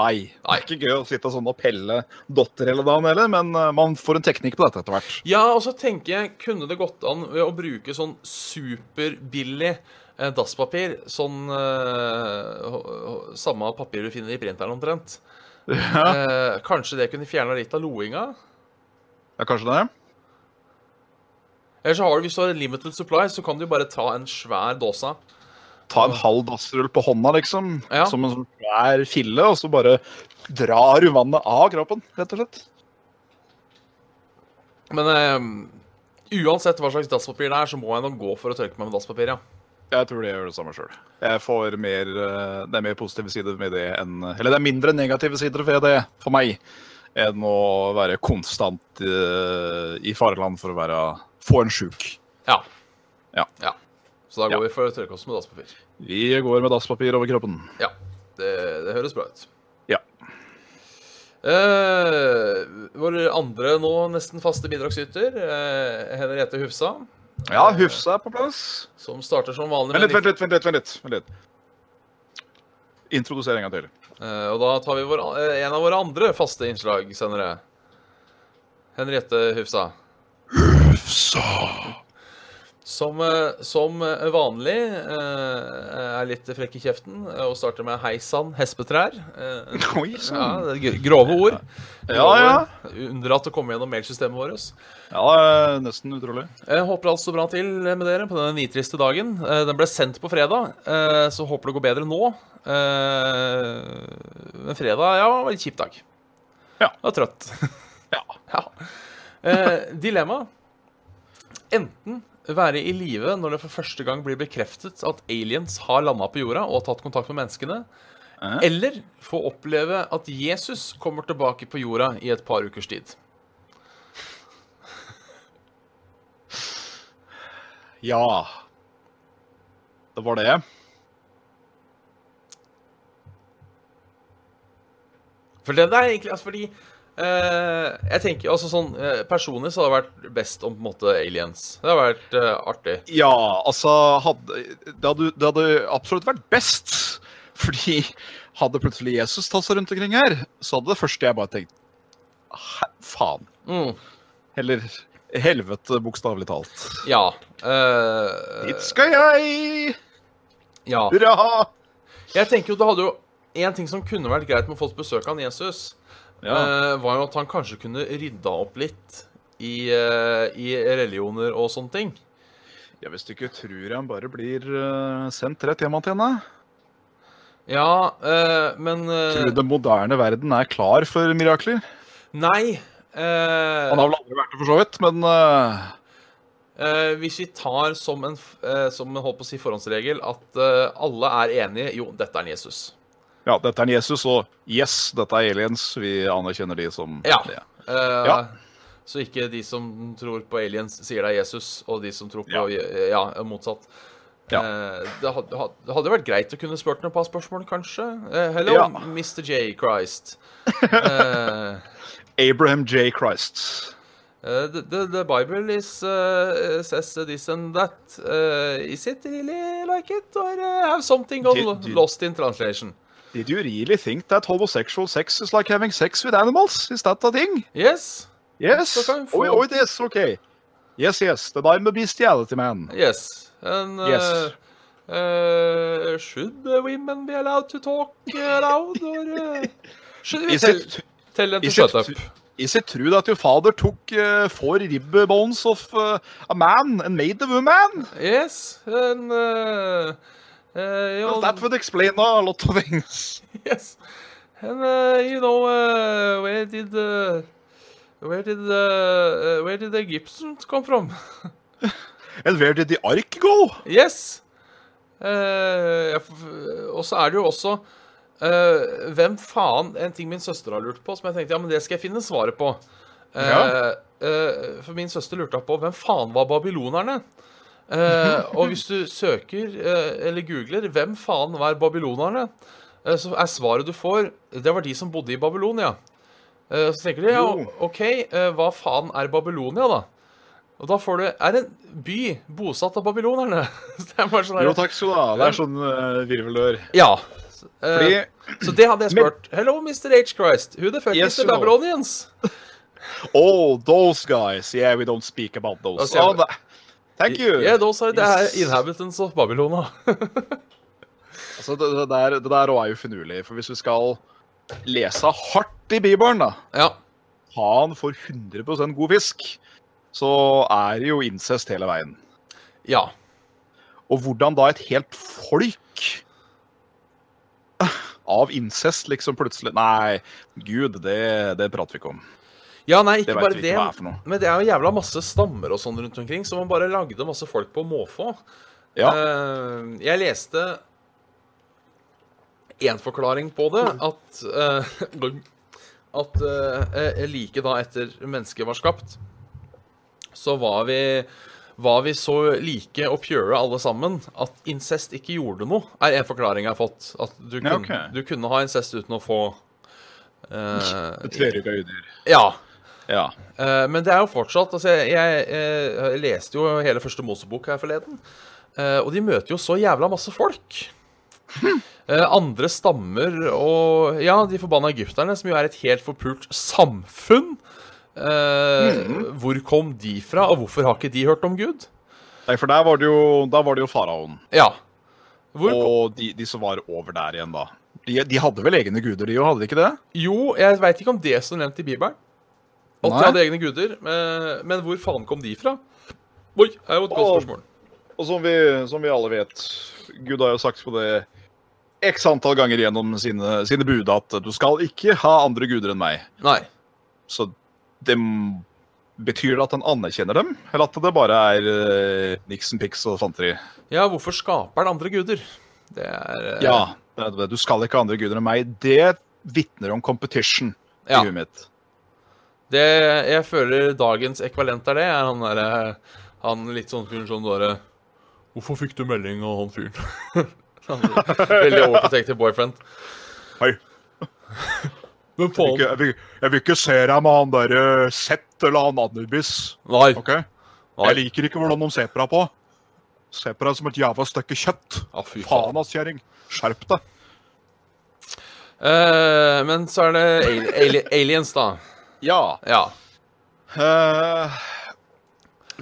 Nei. Det er ikke gøy å sitte sånn og pelle dotter hele dagen heller, men øh, man får en teknikk på dette etter hvert. Ja, og så tenker jeg, kunne det gått an ved å bruke sånn superbillig eh, dasspapir? Sånn eh, h- h- Samme papir du finner i printeren omtrent. Eh, kanskje det kunne fjerna litt av loinga? Ja, kanskje det? Eller så har du, hvis du har limited supply, så kan du bare ta en svær dåse. Ta en halv dassrull på hånda, liksom, Ja. som en sånn svær fille, og så bare drar du vannet av kroppen, rett og slett. Men eh, uansett hva slags dasspapir det er, så må jeg nok gå for å tørke meg med dasspapir, ja. Jeg tror det gjør det samme sjøl. Jeg får mer eh, Det er mer positive sider med det enn Eller det er mindre negative sider ved det for meg enn å være konstant eh, i fareland for å være få en sjuk. Ja. Ja. Ja. Så da går Ja. vi for å med dasspapir. Vi går med dasspapir over kroppen. Ja. Det, det høres bra ut. Ja. Eh, vår andre nå nesten faste bidragsyter, eh, Henriette Hufsa, Ja, Hufsa er på plass. som starter som vanlig Vent litt, vent litt. vent litt, vent litt, vent litt. Introduser en gang til. Eh, Og da tar vi vår, eh, en av våre andre faste innslag senere. Henriette Hufsa. Hufsa. Som, eh, som eh, vanlig eh, er litt frekk i kjeften og starter med 'Hei sann, hespetrær'. Eh, Oi ja, sann. er grove ord. Ja, ja. Unndratt å komme gjennom mailsystemet vårt. Ja, nesten utrolig. Jeg håper alt står bra til med dere på denne nitriste dagen. Den ble sendt på fredag, eh, så håper det går bedre nå. Eh, Men fredag, ja, var en kjip dag. Ja. Jeg var trøtt. Ja. *laughs* Ja. Eh, dilemma. Enten være i live når det for første gang blir bekreftet at aliens har landa på jorda og har tatt kontakt med menneskene. Eller få oppleve at Jesus kommer tilbake på jorda i et par ukers tid. Ja. Det var det. For det der egentlig, altså fordi eh, Jeg tenker altså sånn uh, Personlig så hadde det vært best om på en måte aliens. Det hadde vært uh, artig. Ja, altså hadde, det, hadde, det hadde absolutt vært best. Fordi hadde plutselig Jesus tatt seg rundt omkring her, så hadde det første jeg bare tenkt Faen. Mm. Eller helvete, bokstavelig talt. Ja. Dit skal jeg! ja. Hurra! Jeg tenker jo det hadde jo En ting som kunne vært greit med å få besøk av Jesus, Ja. eh, var jo at han kanskje kunne rydda opp litt i, eh, i religioner og sånne ting. ja, Hvis du ikke tror han bare blir eh, sendt rett hjem til henne. Ja, eh, men Tror du den moderne verden er klar for mirakler? Nei. eh, Han har vel aldri vært det, for så vidt, men eh, Eh, hvis vi tar som en, som en holdt på å si forhåndsregel at alle er enige Jo, dette er en Jesus. Ja, dette er en Jesus, og yes, dette er aliens. Vi anerkjenner de som Ja. det. Uh, Ja. Så ikke de som tror på aliens, sier det er Jesus, og de som tror på Ja. Ja, motsatt. Ja. Uh, det, hadde, hadde vært greit å kunne spurt noen par spørsmål, kanskje. Uh, hello, Ja. Mr. J. Christ. Uh, *laughs* Abraham J. Christ. The, the, the Bible is says this and that. Is it really like it, or have something did- lost in translation? Did you really think that homosexual sex is like having sex with animals? Is that a thing? Yes, Yes. Oh, oh, it is. Okay. Yes, yes. Then I'm a bestiality man. yes, and uh, Yes. uh, should women be allowed to talk loud, or uh, *laughs* should we Is tell, it, tell them to shut up? is it true that your father took uh, four rib bones of uh, a man and made the woman? Yes, and uh, uh, that would explain a lot of things. *laughs* Yes, and uh, you know uh, where did uh, where did uh, uh, where did the Gibson come from? *laughs* And where did the ark go? Yes. Eh, og så er det jo også eh, Hvem faen En ting min søster har lurt på, som jeg tenkte ja, men det skal jeg finne svaret på. Eh, Ja. eh, for min søster lurte på hvem faen var babylonerne? Eh, og hvis du søker eh, eller googler 'Hvem faen var babylonerne?', eh, så er svaret du får, det var de som bodde i Babylonia. Eh, så tenker du ja, OK, eh, hva faen er Babylonia, da? Og da får du Er en by bosatt av babylonerne? *laughs* Er sånn her- Jo, takk skal du ha. Det er sånn uh, virvelør. Ja. Eh, Fordi så det hadde jeg Men- Hello, Mr. H. Christ. Who the fuck Yes, is the. Babylonians? Oh, those guys. Yeah, we don't speak about those. Altså, Oh, Thank you. Yeah, those are the inhabitants of Babylona. *laughs* Altså, det, det, der, det der er jo finurlig. For hvis vi skal lese hardt i Bibelen, da, ja. Han for 100% god fisk, så er det jo incest hele veien. Ja. Og hvordan da et helt folk av incest liksom plutselig Nei, gud, det, det prater vi ikke om. Ja, nei, ikke det bare det. noe. Men det er jo jævla masse stammer og sånn rundt omkring, så man bare lagde masse folk på måfå. Ja, Uh, jeg leste én forklaring på det, at uh, At uh, like da etter mennesket var skapt, så var vi var vi så like og pure alle sammen at incest ikke gjorde noe, er en forklaring jeg har fått. At du, Ja, okay. du kunne ha incest uten å få uh, Tverrugga udyr. Ja. Ja. Uh, men det er jo fortsatt Altså, jeg, jeg, jeg, leste jo hele første Mosebok her forleden, Uh, og de møter jo så jævla masse folk. Uh, andre stammer og Ja, de forbanna egypterne, som jo er et helt forpult samfunn. Eh, Hvor kom de fra, og hvorfor har ikke de hørt om Gud? Nei, for der var det jo, der var det jo faraoen. Ja. Hvor Og de, de som var over der igjen, da. De, de hadde vel egne guder, de òg, hadde de ikke det? jo, jeg veit ikke om det som nevnt i Bibelen. At de hadde egne guder. Men, hvor faen kom de fra? Oi, er jo et godt spørsmål. Og som vi, som vi alle vet, Gud har jo sagt på det x antall ganger gjennom sine, sine bud at du skal ikke ha andre guder enn meg. Nei. Så det betyr det at han anerkjenner dem, eller at det bare er uh, Nixon, Pix og fanteri? Ja, hvorfor skaper han andre guder? Det er uh... Ja, du skal ikke ha andre guder enn meg. Det vitner om competition i Ja. huet mitt. Det jeg føler dagens ekvalent er det, er han derre Han litt sånn fyren som bare Hvorfor fikk du melding av han fyren? *laughs* Veldig overprotective boyfriend. Hei. Men Jeg vil, ikke, jeg, vil, ikke se deg med han derre Sett eller han Anubis. Nei. Okay? Nei. Jeg liker ikke hvordan de ser på deg på. Ser på deg som et jævla stykke kjøtt. Ja, fy Faen, faen. ass, kjerring. Skjerp deg. Uh, men så er det ali ali aliens, da. Ja. Ja. Uh,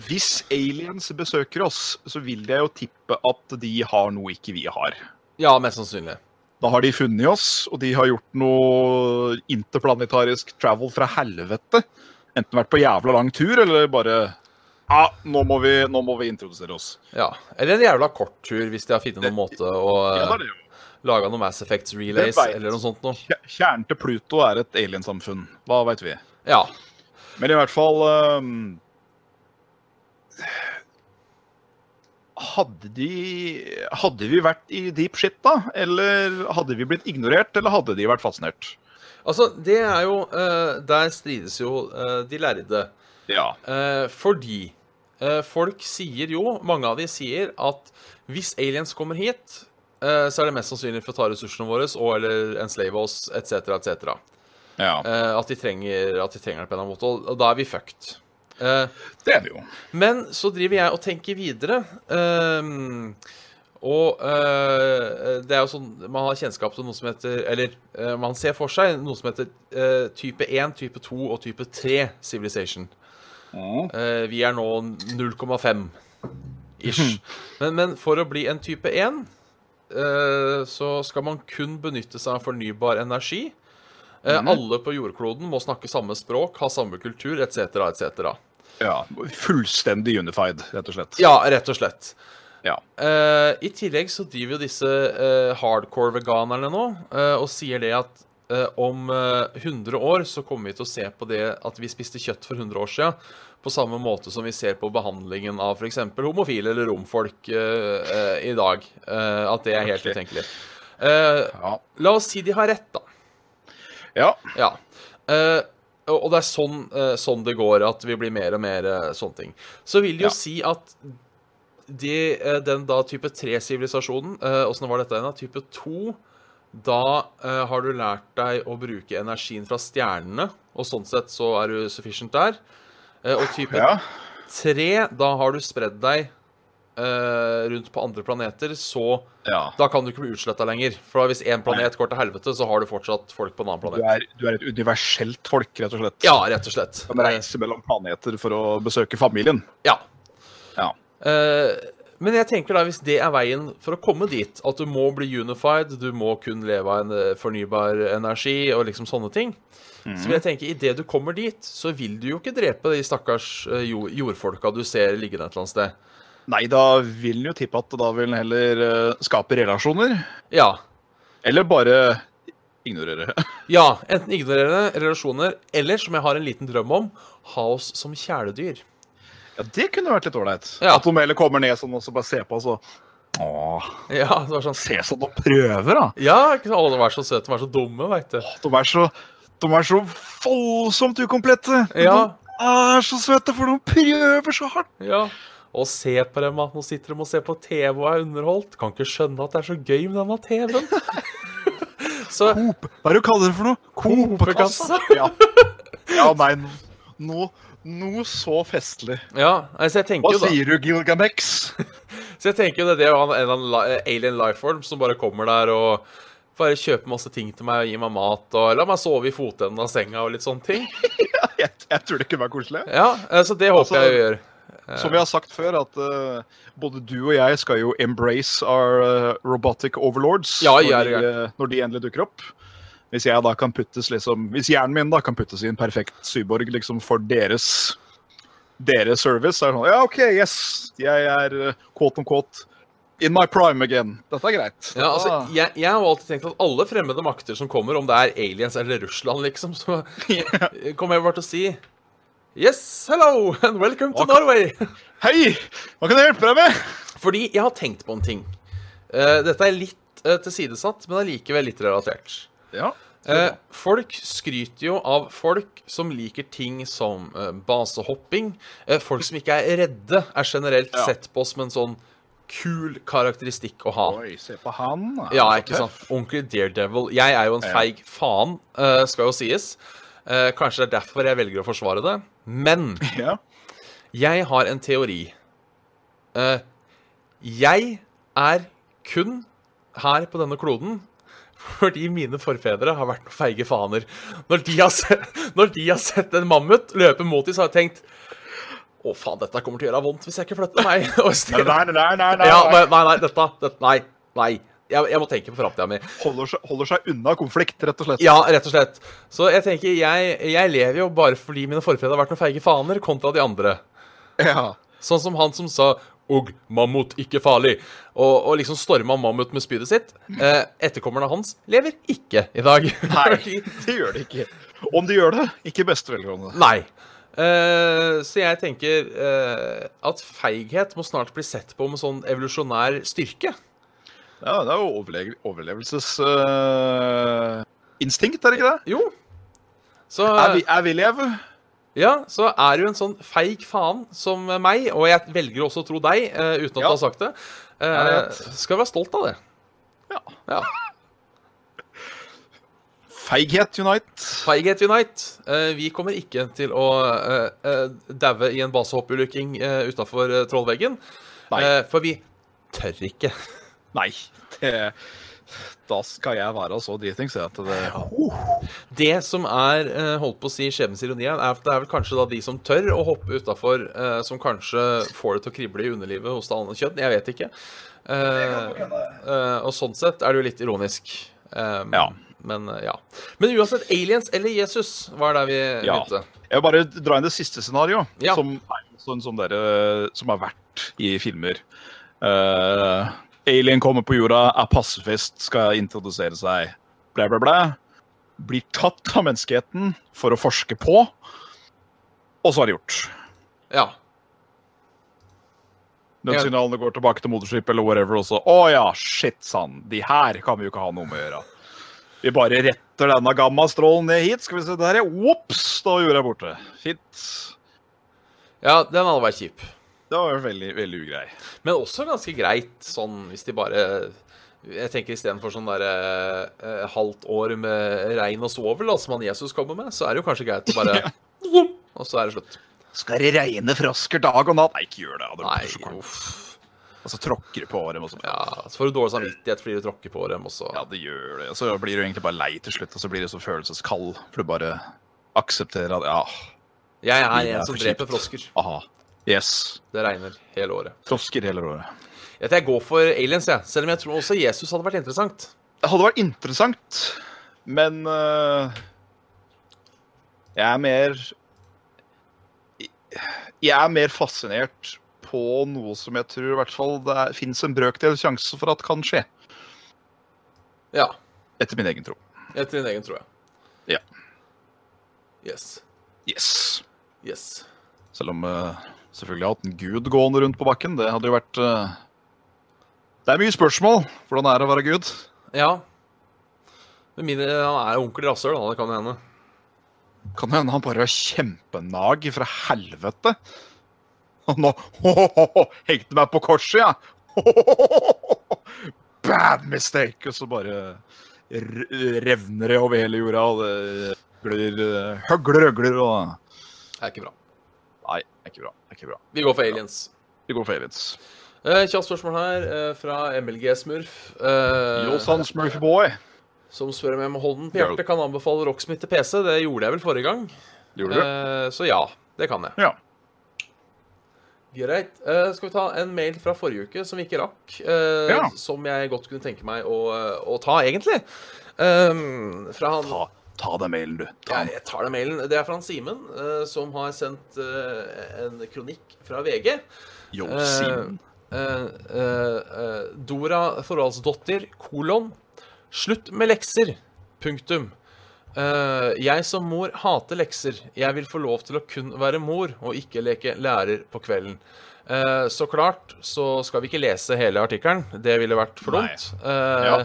hvis aliens besøker oss, så vil jeg jo tippe at de har noe ikke vi har. Ja, mest sannsynlig. Da har de funnet oss, og de har gjort noe interplanetarisk travel fra helvete. Enten vært på jævla lang tur, eller bare Ja, nå, må vi- nå må vi introdusere oss. Ja. Eller en jævla kort tur, hvis de har funnet noen måte å Ja, jo. lage noen Mass Effects relays eller noe sånt noe. Kjernen til Pluto er et aliensamfunn. Hva veit vi? Ja. Men i hvert fall um, Hadde de Hadde vi vært i deep shit, da? Eller hadde vi blitt ignorert, eller hadde de vært fascinert? Altså, det er jo uh, Der strides jo uh, de lærde. Ja. Uh, fordi folk sier jo, mange av de sier, at hvis aliens kommer hit, så er det mest sannsynlig for å ta ressursene våre og eller enslave oss, etc., etc. ja. Uh, at, de trenger, at de trenger det på en eller annen måte. Og, og da er vi fucked. Uh, Det er vi jo. men så driver jeg og tenker videre. Uh, og eh, det er jo sånn Man har kjennskap til noe som heter Eller man ser for seg noe som heter type 1, type 2 og type 3 civilization. Eh, vi er nå 0,5 ish. *laughs* Men, men for å bli en type 1 eh, så skal man kun benytte seg av fornybar energi. Eh, Alle på jordkloden må snakke samme språk, ha samme kultur etc. etc. Ja. Fullstendig unified, rett og slett. Ja, rett og slett. Ja. Uh, I tillegg så driver jo disse uh, hardcore veganerne nå uh, og sier det at eh, om eh, 100 år så kommer vi til å se på det at vi spiste kjøtt for 100 år siden, på samme måte som vi ser på behandlingen av f.eks. homofile eller romfolk eh, eh, i dag. Eh, at det er helt okay. utenkelig. Eh, Ja. la oss si de har rett, da. Ja. Ja. Uh, og det er sånn, uh, sånn det går, at vi blir mer og mer uh, sånne ting. Så vil det jo Ja. si at de, den da type 3-sivilisasjonen Åssen var dette igjen? Type 2 Da eh, har du lært deg å bruke energien fra stjernene, og sånn sett så er du sufficient der. Eh, og type ja. 3, da har du spredd deg rundt på andre planeter, så ja. da kan du ikke bli utsletta lenger. For hvis én planet går til helvete, så har du fortsatt folk på en annen Du planet. er, du er et universelt folk, rett og slett. Ja, rett og slett. Som reiser mellom planeter for å besøke familien. Ja. Ja. Uh, men jeg tenker da, hvis det er veien for å komme dit, at du må bli unified, du må kun leve av en eh, fornybar energi og liksom sånne ting, så vil jeg tenke idet du kommer dit, så vil du jo ikke drepe de stakkars eh, jordfolka du ser liggende et eller annet sted. Nei, da vil en jo tippe at da vil en heller eh, skape relasjoner. Ja. Eller bare ignorere. *laughs* Ja, enten ignorere relasjoner, eller som jeg har en liten drøm om, ha oss som kjæledyr. Ja, det kunne vært litt ålreit. Ja. At de heller kommer ned sånn og så bare ser på, oss og Åh, Ja, det var sånn se sånn de prøver, da. Ja, ikke sant? Å, de er så søte, de er så dumme, veit du. De er så, de er så voldsomt ukomplette. Ja. De er så søte, for de prøver så hardt. Ja. Og se på dem, at Nå sitter de og ser på TV og er underholdt. Kan ikke skjønne at det er så gøy med denne TV-en. *laughs* så Coop. Hva er det du kaller det for noe? Coop-kassa. Ja. ja, nei, noe, noe så festlig. Ja, altså jeg tenker Hva jo da sier du, Gilgamex? *laughs* Så jeg tenker jo det, det er en eller annen li- alien lifeform som bare kommer der og bare kjøper masse ting til meg og gir meg mat og la meg sove i fotenden av senga og litt sånne ting. *laughs* Jeg, jeg tror det kunne være koselig. Ja, eh, så det håper Altså, jeg å gjøre. Som vi har sagt før, at uh, både du og jeg skal jo embrace our uh, robotic overlords Ja, når, de, eh, når de endelig dukker opp. Hvis jeg da kan puttes liksom Hvis hjernen min da kan puttes i en perfekt syborg liksom for deres deres service, så er det sånn Ja, OK, yes, jeg er eh, quote on quote in my prime again. Dette er greit. Ja, altså, jeg, jeg har alltid tenkt at alle fremmede makter som kommer, om det er aliens eller Russland, liksom, så *laughs* kommer jeg bare til å si Yes, hello, and welcome to. Norway. Hei! Hva kan jeg hjelpe deg med? Fordi jeg har tenkt på en ting. Eh, dette er litt uh, tilsidesatt, men allikevel litt relatert. Ja. Eh, folk skryter jo av folk som liker ting som eh, basehopping. Eh, folk som ikke er redde, er generelt Ja. sett på som en sånn kul karakteristikk å ha. Oi, se på han. da. Ja, ikke sant? Ordentlig Daredevil. Jeg er jo en feig faen, eh, skal jo sies. Eh, kanskje det er derfor jeg velger å forsvare det. Men *laughs* Ja. jeg har en teori. Uh, jeg er kun her på denne kloden fordi mine forfedre har vært noen feige faner. Når de har sett, når de har sett en mammut løpe mot dem, så har jeg tenkt Å, faen, dette kommer til å gjøre vondt hvis jeg ikke flytter meg. *laughs* Nei, nei, nei, nei, nei. ja, nei, nei, dette, dette Nei. Nei. Jeg, jeg må tenke på framtida mi. Holder, holder seg unna konflikt, rett og slett. Ja, rett og slett. Så jeg tenker, jeg, jeg lever jo bare fordi mine forfedre har vært noen feige faner, kontra de andre. Ja. Sånn som han som sa 'Ugg, mammut, ikke farlig', og, og liksom storma mammut med spydet sitt. Eh, etterkommerne hans lever ikke i dag. *laughs* Nei, det gjør det ikke. Om de gjør det, ikke beste velgående. Nei. Eh, så jeg tenker eh, at feighet må snart bli sett på med sånn evolusjonær styrke. Ja, det er jo overle overlevelsesinstinkt, er det ikke det? Jo. Så Er vi, er vi lev? Ja, så er du en sånn feig faen som meg, og jeg velger også å tro deg, uh, uten at Ja. du har sagt det. Uh, Jeg skal være stolt av det. Ja. Ja. Feighet Unite. Feighet Unite. Uh, vi kommer ikke til å uh, daue i en basehoppulykke uh, utafor uh, trollveggen. Eh, for vi tør ikke. Nei, det, da skal jeg være så dritings at det Det som er eh, holdt på å si skjebnens ironi, er at det er vel kanskje da de som tør å hoppe utafor, som kanskje får det til å krible i underlivet hos det andre kjønn. Jeg vet ikke. Eh, eh, og sånn sett er det jo litt ironisk. Ja. Men eh, ja. Men uansett, aliens eller Jesus var der vi Ja. begynte. Jeg vil bare dra inn det siste scenarioet, Ja. som er sånn, som der, som har vært i filmer. Eh, alien kommer på jorda, er passefest, skal introdusere seg, bla, bla, bla. Blir tatt av menneskeheten for å forske på, og så er det gjort. Ja. Nødsignalene går tilbake til motorskip eller whatever, også. Å ja, shit sann, de her kan vi jo ikke ha noe med å gjøre. Vi bare retter denne gammastrålen ned hit. Skal vi se der, ja. Ops, da gjorde jeg borte. Fint. ja, den hadde vært kjip. Det var veldig, veldig ugrei. Men også ganske greit, sånn hvis de bare Jeg tenker istedenfor sånn derre eh, halvt år med regn og svovel, da, som han Jesus kommer med, så er det jo kanskje greit å bare *laughs* Og så er det slutt. Skal det regne frosker dag og natt? Nei, ikke gjør det. det Nei, så uff. Og så tråkker du på dem. Og så. Ja. Ja, så får du dårlig samvittighet fordi du tråkker på dem, og så det gjør det. Og så blir du egentlig bare lei til slutt, og så blir du så følelseskald. For du bare aksepterer at ja, Jeg er er en som dreper frosker. aha. Yes. Det regner hele året. Frosker hele året. Jeg går for aliens, jeg. Selv om jeg tror også Jesus hadde vært interessant. Det hadde vært interessant, men uh, Jeg er mer Jeg er mer fascinert på noe som jeg tror i hvert fall det fins en brøkdel sjanse for at kan skje. Ja. Etter min egen tro. Etter din egen, tro, ja. Ja. Yes. Yes. Yes. Selv om øh, selvfølgelig hatt en gud gående rundt på bakken. Det hadde jo vært uh... Det er mye spørsmål. Hvordan er det å være gud? Ja. Med mindre han er onkel rasshøl, da. Det kan jo hende. Kan hende han bare er kjempenag fra helvete. Og nå *laughs* hengte meg på korset, ja! Bad mistake! Og så bare revner det over hele jorda, og det blir høgler høgler, høgler og Det er ikke bra. Nei, det er ikke bra. det er ikke bra. Vi går for aliens. Vi går for aliens. Eh, Kjapt spørsmål her eh, fra MLG Smurf. eh, Josan Smurfy Boy. som spør om jeg med hånden på hjertet kan anbefale Rocksmith til PC. Det gjorde jeg vel forrige gang. Gjorde du? Eh, så ja, det kan jeg. Ja. Greit. Uh, skal vi ta en mail fra forrige uke som vi ikke rakk? uh, Ja. Som jeg godt kunne tenke meg å, å ta, egentlig. Um, fra han Ta, ta deg mailen, du. Ta Ja, jeg tar deg mailen. Det er fra Simen, uh, som har sendt uh, en kronikk fra VG. Yo, Eh, Simen. Uh, Dora forholdsdotter, kolon. Slutt med lekser. Punktum. Jeg som mor hater lekser. Jeg vil få lov til å kun være mor og ikke leke lærer på kvelden. Eh, så klart så skal vi ikke lese hele artikkelen. Det ville vært for dumt. Eh, Ja.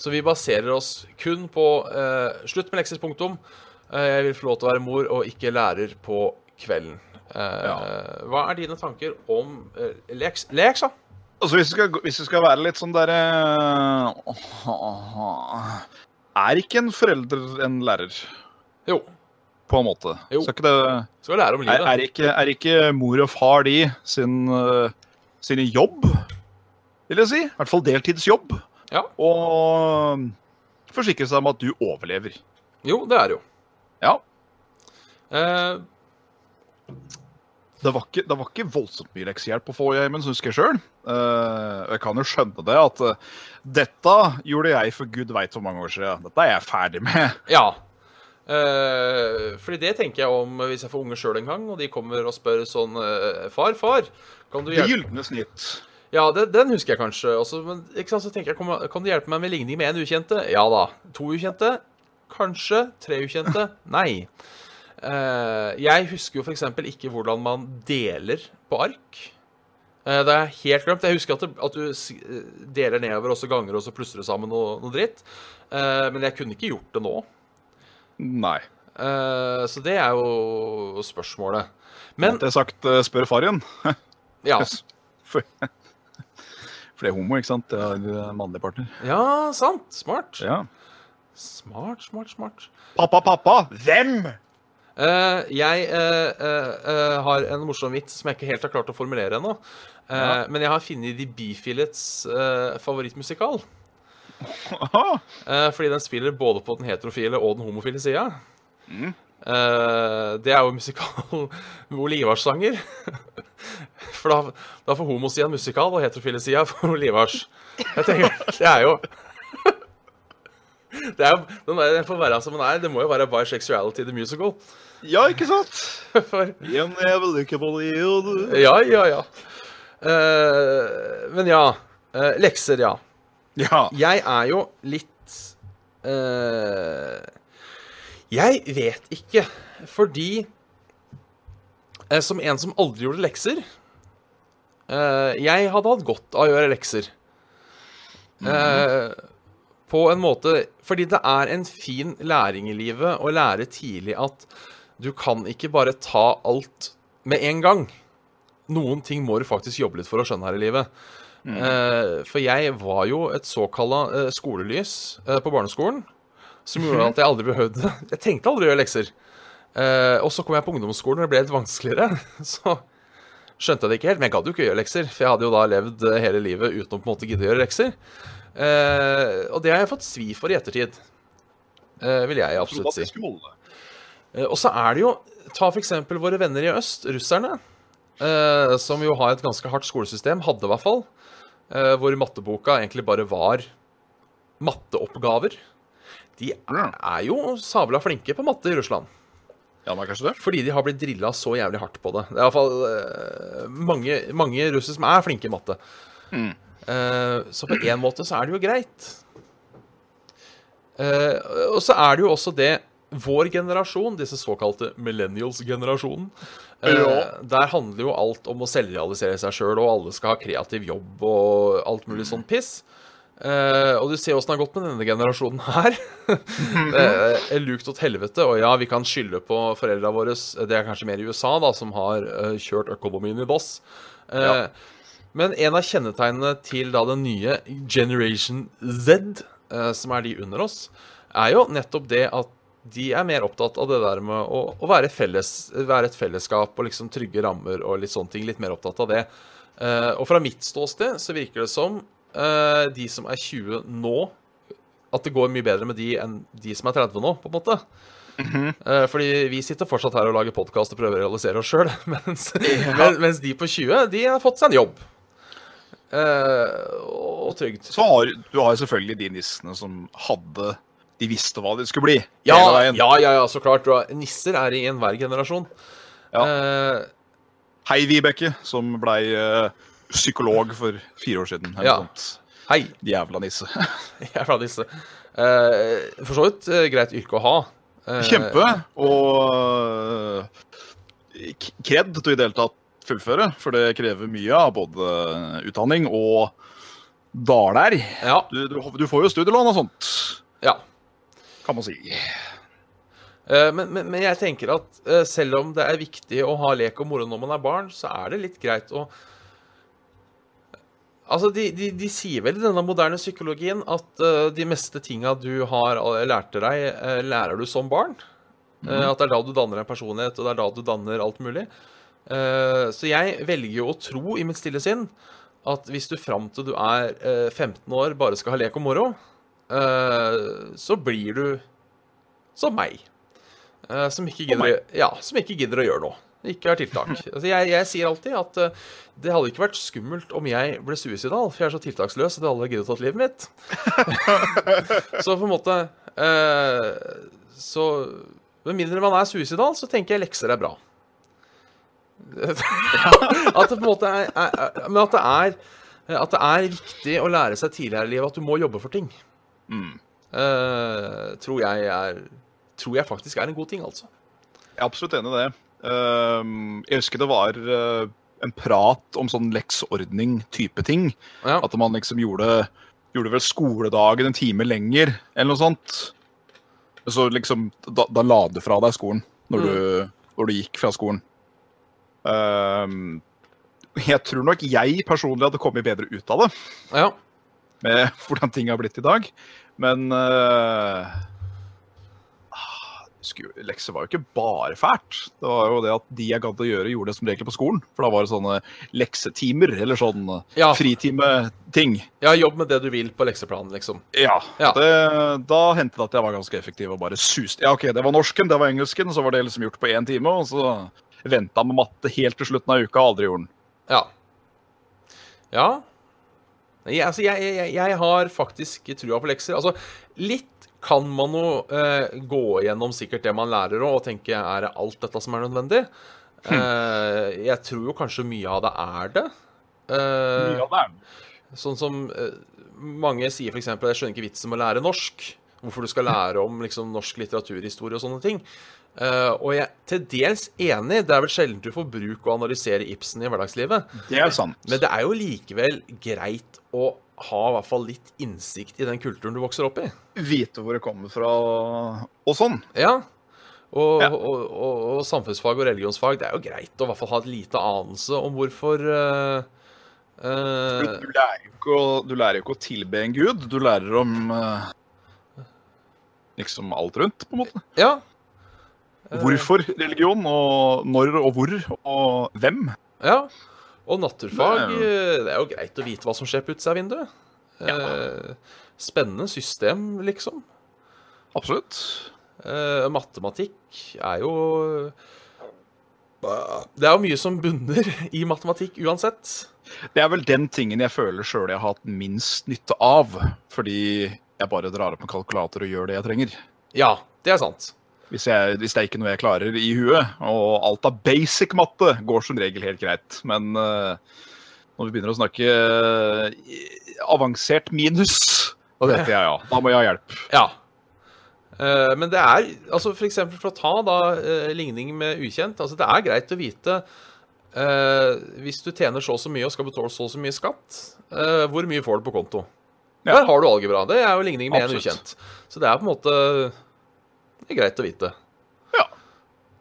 Så vi baserer oss kun på eh, slutt med lekser. Punktum. Eh, jeg vil få lov til å være mor og ikke lærer på kvelden. Ja. Hva er dine tanker om eh, leks leksa? Altså, hvis det skal, hvis vi skal være litt sånn derre Er ikke en forelder en lærer, Jo. På en måte? Jo. Skal ikke det Skal lære om Er, livet. er, ikke, er ikke mor og far de sin, uh, sine jobb, vil jeg si? I hvert fall deltidsjobb. Ja. Og forsikre seg om at du overlever. Jo, det er det jo. Ja. Eh, Det var ikke, det var ikke voldsomt mye leksehjelp å få i heimen, husker jeg sjøl. jeg kan jo skjønne det, at eh, dette gjorde jeg for gud veit hvor mange år siden. Dette er jeg ferdig med. ja. Eh, fordi det tenker jeg om hvis jeg får unge sjøl en gang, og de kommer og spør sånn eh, Far, far, kan du Det hjelpe gylne snitt. Ja, det, den husker jeg kanskje. Også, men sant, så tenker jeg, kan, kan du hjelpe meg med ligning med én ukjente? Ja da. To ukjente? Kanskje. Tre ukjente? Nei. Eh, jeg husker jo f.eks. ikke hvordan man deler på ark. Eh, det er helt glemt. Jeg husker at, det, at du eh, deler nedover og så ganger og så plusser det sammen noe, noe dritt. Eh, men jeg kunne ikke gjort det nå. Nei. Uh, så det er jo spørsmålet. Men Det er sagt, eh, spør far igjen. *laughs* ja. For, *laughs* for det er homo, ikke sant? Det er en mannlig partner. ja, sant. Smart. Ja. Smart, smart, smart. Pappa, pappa! Hvem? Uh, jeg uh, eh, eh, har en morsom vits som jeg ikke helt har klart å formulere ennå. Eh, Ja. Men jeg har funnet The Beefillets uh, favorittmusikal. *laughs* Eh, fordi den spiller både på den heterofile og den homofile sida. Mm. Eh, det er jo musikal med *laughs* Ole Ivars-sanger. *laughs* For da, da får homosida musikal, og heterofile-sida får Ole Ivars. Jeg tenker, Det er jo det er jo, den, der, den får være som den er. Det må jo være Bisexuality the Musical. Ja, ikke sant? For En jævel ikke på det, og du Ja, ja, ja. Uh, men ja. Uh, lekser, ja. Ja. Jeg er jo litt uh, Jeg vet ikke, fordi uh, Som en som aldri gjorde lekser uh, Jeg hadde hatt godt av å gjøre lekser. Eh, på en måte Fordi det er en fin læring i livet å lære tidlig at du kan ikke bare ta alt med en gang. Noen ting må du faktisk jobbe litt for å skjønne her i livet. Eh, for jeg var jo et såkalla eh, skolelys eh, på barneskolen. Som gjorde at jeg aldri behøvde *laughs* Jeg tenkte aldri å gjøre lekser. Og så kom jeg på ungdomsskolen, og det ble litt vanskeligere. *laughs* Så skjønte jeg det ikke helt. Men jeg gadd jo ikke å gjøre lekser, for jeg hadde jo da levd hele livet uten å på en måte gidde å gjøre lekser. Og det har jeg fått svi for i ettertid. Vil jeg absolutt si. Og så er det jo Ta f.eks. våre venner i øst, russerne. Eh, som jo har et ganske hardt skolesystem, hadde i hvert fall. Eh, hvor matteboka egentlig bare var matteoppgaver. De er, er jo sabla flinke på matte i Russland. Ja, men kanskje det? Fordi de har blitt drilla så jævlig hardt på det. Det er iallfall eh, mange, mange russere som er flinke i matte. Eh, så på en måte så er det jo greit. Eh, og så er det jo også det Vår generasjon, disse såkalte millennials-generasjonen eh, Ja. Der handler jo alt om å selvrealisere seg sjøl, og alle skal ha kreativ jobb og alt mulig sånn piss. Uh, og du ser åssen det har gått med denne generasjonen her. *laughs* det er lukt åt helvete. Og ja, vi kan skylde på foreldra våre. Det er kanskje mer i USA, da, som har uh, kjørt økonomien i dass. Uh, Ja. Men en av kjennetegnene til da den nye Generation Z, eh, som er de under oss, er jo nettopp det at de er mer opptatt av det der med å, å være, felles, være et fellesskap og liksom trygge rammer og litt sånne ting. Litt mer opptatt av det. Eh, og fra mitt ståsted så virker det som eh, de som er 20 nå, at det går mye bedre med de enn de som er 30 nå, på en måte. Eh, fordi vi sitter fortsatt her og lager podkast og prøver å realisere oss sjøl, *laughs* mens, men, mens de på 20 de har fått seg en jobb. Eh, og trygd. Så har du har jo selvfølgelig de nissene som hadde De visste hva det skulle bli. Ja, ja, ja, ja, så klart. Nisser er i enhver generasjon. Ja. Eh, Hei, Vibeke, som blei eh, psykolog for fire år siden. Ja. hei, Jævla nisse. *laughs* Jævla nisse. Eh, for så vidt eh, greit yrke å ha. Eh, Kjempe. Og eh, kred til i det hele tatt fullføre, for det krever mye av både utdanning og daler. Ja. Du, du, du får jo studielån og sånt. Kan man si. Eh, Men, men, men jeg tenker at eh, selv om det er viktig å ha lek og moro når man er barn, så er det litt greit å Altså, de, de, de sier vel i denne moderne psykologien at eh, de meste tinga du har lært lærte deg, lærer du som barn. Mm. at det er da du danner en personlighet, og det er da du danner alt mulig. Så jeg velger jo å tro i mitt stille sinn at hvis du fram til du er eh, 15 år bare skal ha lek og moro, så blir du som meg. Eh, som, ikke gidder, ja, som ikke gidder å gjøre noe. Ikke har tiltak. *laughs* Altså, jeg, jeg sier alltid at eh, det hadde ikke vært skummelt om jeg ble suicidal, for jeg er så tiltaksløs at alle gidder å ta livet mitt. *laughs* så på en måte eh, Så med mindre man er suicidal, så tenker jeg lekser er bra. *laughs* at det på en måte er, er Men at det er At det er viktig å lære seg tidligere i livet at du må jobbe for ting. Eh, tror jeg er Tror jeg faktisk er en god ting, altså. Jeg er absolutt enig i det. Uh, jeg husker det var uh, en prat om sånn leksordning-type ting. Ja. At man liksom gjorde, gjorde vel skoledagen en time lenger, eller noe sånt. Så liksom, da, da la du fra deg skolen når, du, når du gikk fra skolen. Uh, jeg tror nok jeg personlig hadde kommet bedre ut av det, Ja. Med *laughs* hvordan ting har blitt i dag. Men eh, ah, Lekser var jo ikke bare fælt. Det var jo det at de jeg gadd å gjøre, gjorde det som regel på skolen. For da var det sånne leksetimer, eller sånn Ja. fritimeting. ja, jobb med det du vil på lekseplanen, liksom. Ja. Ja. Det, da hendte det at jeg var ganske effektiv og bare suste. Ja, OK, det var norsken, det var engelsken, så var det liksom gjort på én time, og så venta med matte helt til slutten av uka, aldri gjorde den. Ja. Ja. Jeg, altså, jeg, jeg, jeg har faktisk trua på lekser. Altså, litt kan man jo eh, gå gjennom sikkert det man lærer og tenke er det alt dette som er nødvendig? Eh, jeg tror jo kanskje mye av det er det. Eh, Mye av det er det. Sånn som eh, mange sier f.eks.: Jeg skjønner ikke vitsen med å lære norsk. Hvorfor du skal lære om liksom, norsk litteraturhistorie og sånne ting. Eh, og jeg er til dels enig. Det er vel sjelden du får bruk å analysere Ibsen i hverdagslivet. Det er sant. Men det er jo likevel greit å ha i hvert fall litt innsikt i den kulturen du vokser opp i. Vite hvor det kommer fra og sånn. Ja. Og, Ja. og, og, og samfunnsfag og religionsfag, det er jo greit å i hvert fall ha et lite anelse om hvorfor uh, Du, eh, du, lærer ikke å, du lærer jo ikke å tilbe en gud, du lærer om uh, liksom alt rundt, på en måte. Ja. Hvorfor religion, og når og hvor, og hvem. Ja. Og naturfag, Det er jo- eh, det er jo greit å vite hva som skjer på utsida av vinduet. Ja. spennende system, liksom. Absolutt. Eh, matematikk er jo Det er jo mye som bunner i matematikk uansett. Det er vel den tingen jeg føler sjøl jeg har hatt minst nytte av. Fordi jeg bare drar opp en kalkulator og gjør det jeg trenger. Ja, det er sant. Hvis, jeg, hvis det er ikke noe jeg klarer i huet. Og alt av basic matte går som regel helt greit. Men eh, når vi begynner å snakke eh, avansert minus, da vet jeg ja. Da må jeg ha hjelp. Ja. Eh, men det er altså For eksempel for å ta da ligning med ukjent. altså Det er greit å vite uh, hvis du tjener så og så mye og skal betale så og så mye skatt, uh, hvor mye får du på konto? Ja. Der har du algebra. Det er jo ligning med en ukjent. Så det er på en måte Det er greit å vite. Ja.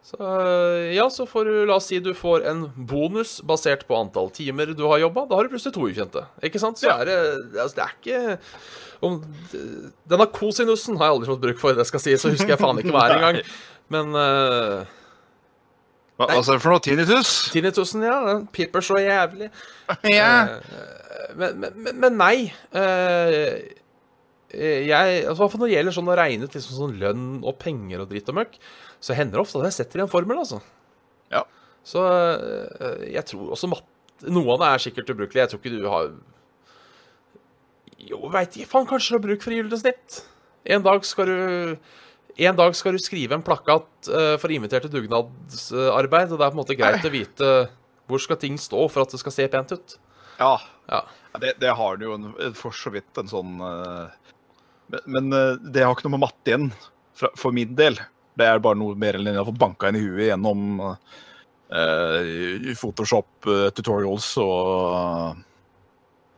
Så eh, ja, så får du La oss si du får en bonus basert på antall timer du har jobba. Da har du plutselig to ukjente. Ikke sant? Så Ja. er det Altså, det er ikke om, Denne kosinussen har jeg aldri fått bruk for, det skal sies, så husker jeg faen ikke *laughs* hva er engang. Men uh, Hva, hva sa du for noe? Tinnitus? Tinnitusen, ja. Den piper så jævlig. *laughs* Ja. Uh, men, men, men- nei. eh, jeg, altså, når det gjelder sånn å regne ut liksom sånn lønn og penger og dritt og møkk, så hender det ofte at jeg setter i en formel, altså. Ja. Så eh, jeg tror også matte Noe av det er sikkert ubrukelig. Jeg tror ikke du har Jo, veit ikke faen, kanskje du har bruk for gylne snitt. En dag skal du en dag skal du skrive en plakat eh, for til dugnadsarbeid, og det er på en måte greit å vite hvor skal ting stå for at det skal se pent ut. ja. Ja. Det, det har du jo en, for så vidt en sånn eh, Men, men eh, det har ikke noe med matte igjen, for, for min del. Det er bare noe mer eller mindre jeg har fått banka inn i huet gjennom uh, Photoshop uh, tutorials og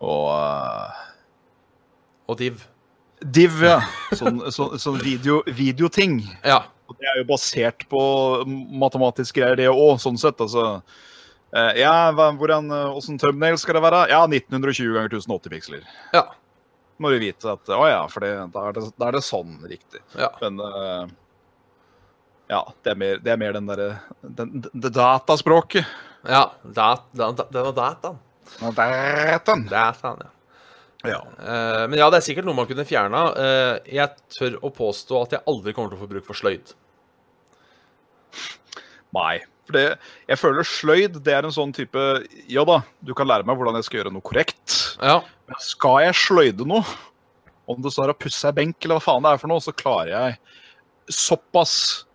og uh, Og div. Div, ja. *laughs* Sånn, så, sånn video, videoting. Ja. Og Det er jo basert på matematiske greier, det òg, sånn sett. Altså, ja, hvordan, Åssen thumbnail skal det være? Ja, 1920 ganger 1080 piksler. Ja. Må du vite at Å ja, for da, det, da er det sånn riktig. ja. Men uh, ja, det er mer, det er mer den derre Det dataspråket. ja. Dat, dat, det var dataen. Dataen. Dataen, ja. Ja. Uh, men ja, det er sikkert noe man kunne fjerna. Uh, jeg tør å påstå at jeg aldri kommer til å få bruk for sløyd. Nei. For det, jeg føler sløyd det er en sånn type Ja da, du kan lære meg hvordan jeg skal gjøre noe korrekt. Ja. Men skal jeg sløyde noe, om det står å pusse ei benk eller hva faen det er for noe, så klarer jeg såpass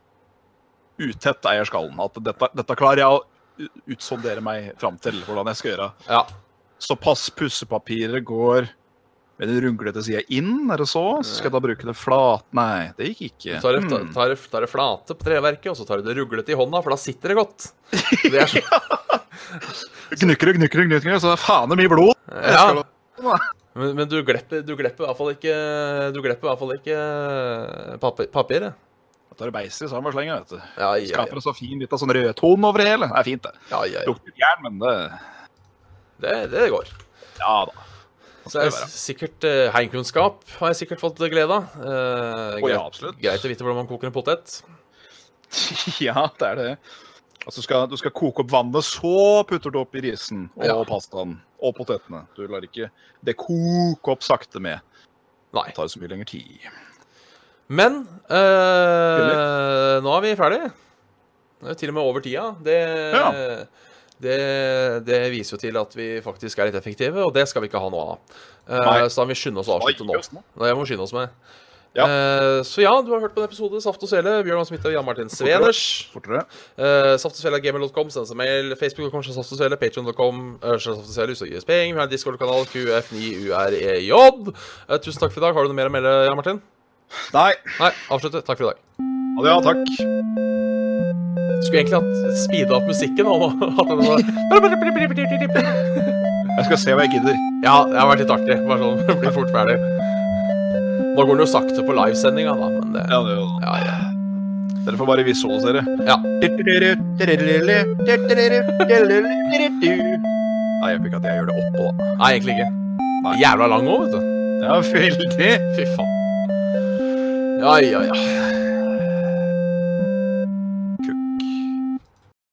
utett eier skallen at dette, dette klarer jeg å utsondere meg fram til hvordan jeg skal gjøre. ja. Såpass pussepapiret går med den runglete sida inn, er det så? Så skal jeg da bruke det flat? Nei, det gikk ikke. Du tar det, tar, tar, det- tar det flate på treverket, og så tar du det ruglete i hånda, for da sitter det godt. Det er så, *laughs* Gnukker og gnukker og gnukker, så det er faen mye blod. Ja. skal- Men, men du glepper, du glepper i hvert fall ikke Du glepper i hvert fall ikke papiret. Da tar du beiser i samme slengen, vet du. Ja, ja, Skaper ja. en så fin av sånn rødtone over det hele. Det er fint, det. ja, ja, ja. Lukter jern, men det Det, det går. Ja da. Så jeg, sikkert uh, Heimkunnskap har jeg sikkert fått glede av. Uh, oh, ja, absolutt. Greit å vite hvordan man koker en potet. *laughs* Ja, det er det. Altså, du skal, du skal koke opp vannet, så putter du opp i risen og Ja. pastaen og potetene. Du lar ikke det koke opp sakte med. Nei. Det tar så mye lengre tid. Men eh, nå er vi ferdige. Det er til og med over tida. Det, Ja. Det, det viser jo til at vi faktisk er litt effektive, og det skal vi ikke ha noe av. Eh, Nei. så da må vi skynde oss å avslutte nå. Nei, jeg må skynde oss med. Ja. Uh, så ja, du har hørt på en episode Saft og Svele. Bjørn Hans Mitte og Jan Martin Sveners. Fortere. Uh, Saftogsvele.gmail.com, send oss en mail. Facebook.com, Saft og Svele. Patreon.com, og Svele, Usagir Speng. Vi har en Discord-kanal, QF9UREJ. Uh, tusen takk for i dag. Har du noe mer å melde, Jan Martin? Nei. Nei, avslutte. Takk for i dag. Ha det, ja. Takk. Skulle egentlig hatt speeda opp musikken. Jeg skal se hva jeg gidder. Ja, det har vært litt artig. Bare sånn, *laughs* bli fort ferdig. Nå går den jo sakte på livesendinga, da, men det Ja, det det. Ja, ja. Dere får bare visualisere. ja. Nei, jeg fikk ikke at jeg gjør det oppå, da. Nei, egentlig ikke. Nei. Jævla lang òg, vet du. Ja, veldig. Fy faen. Ja, ja, ja.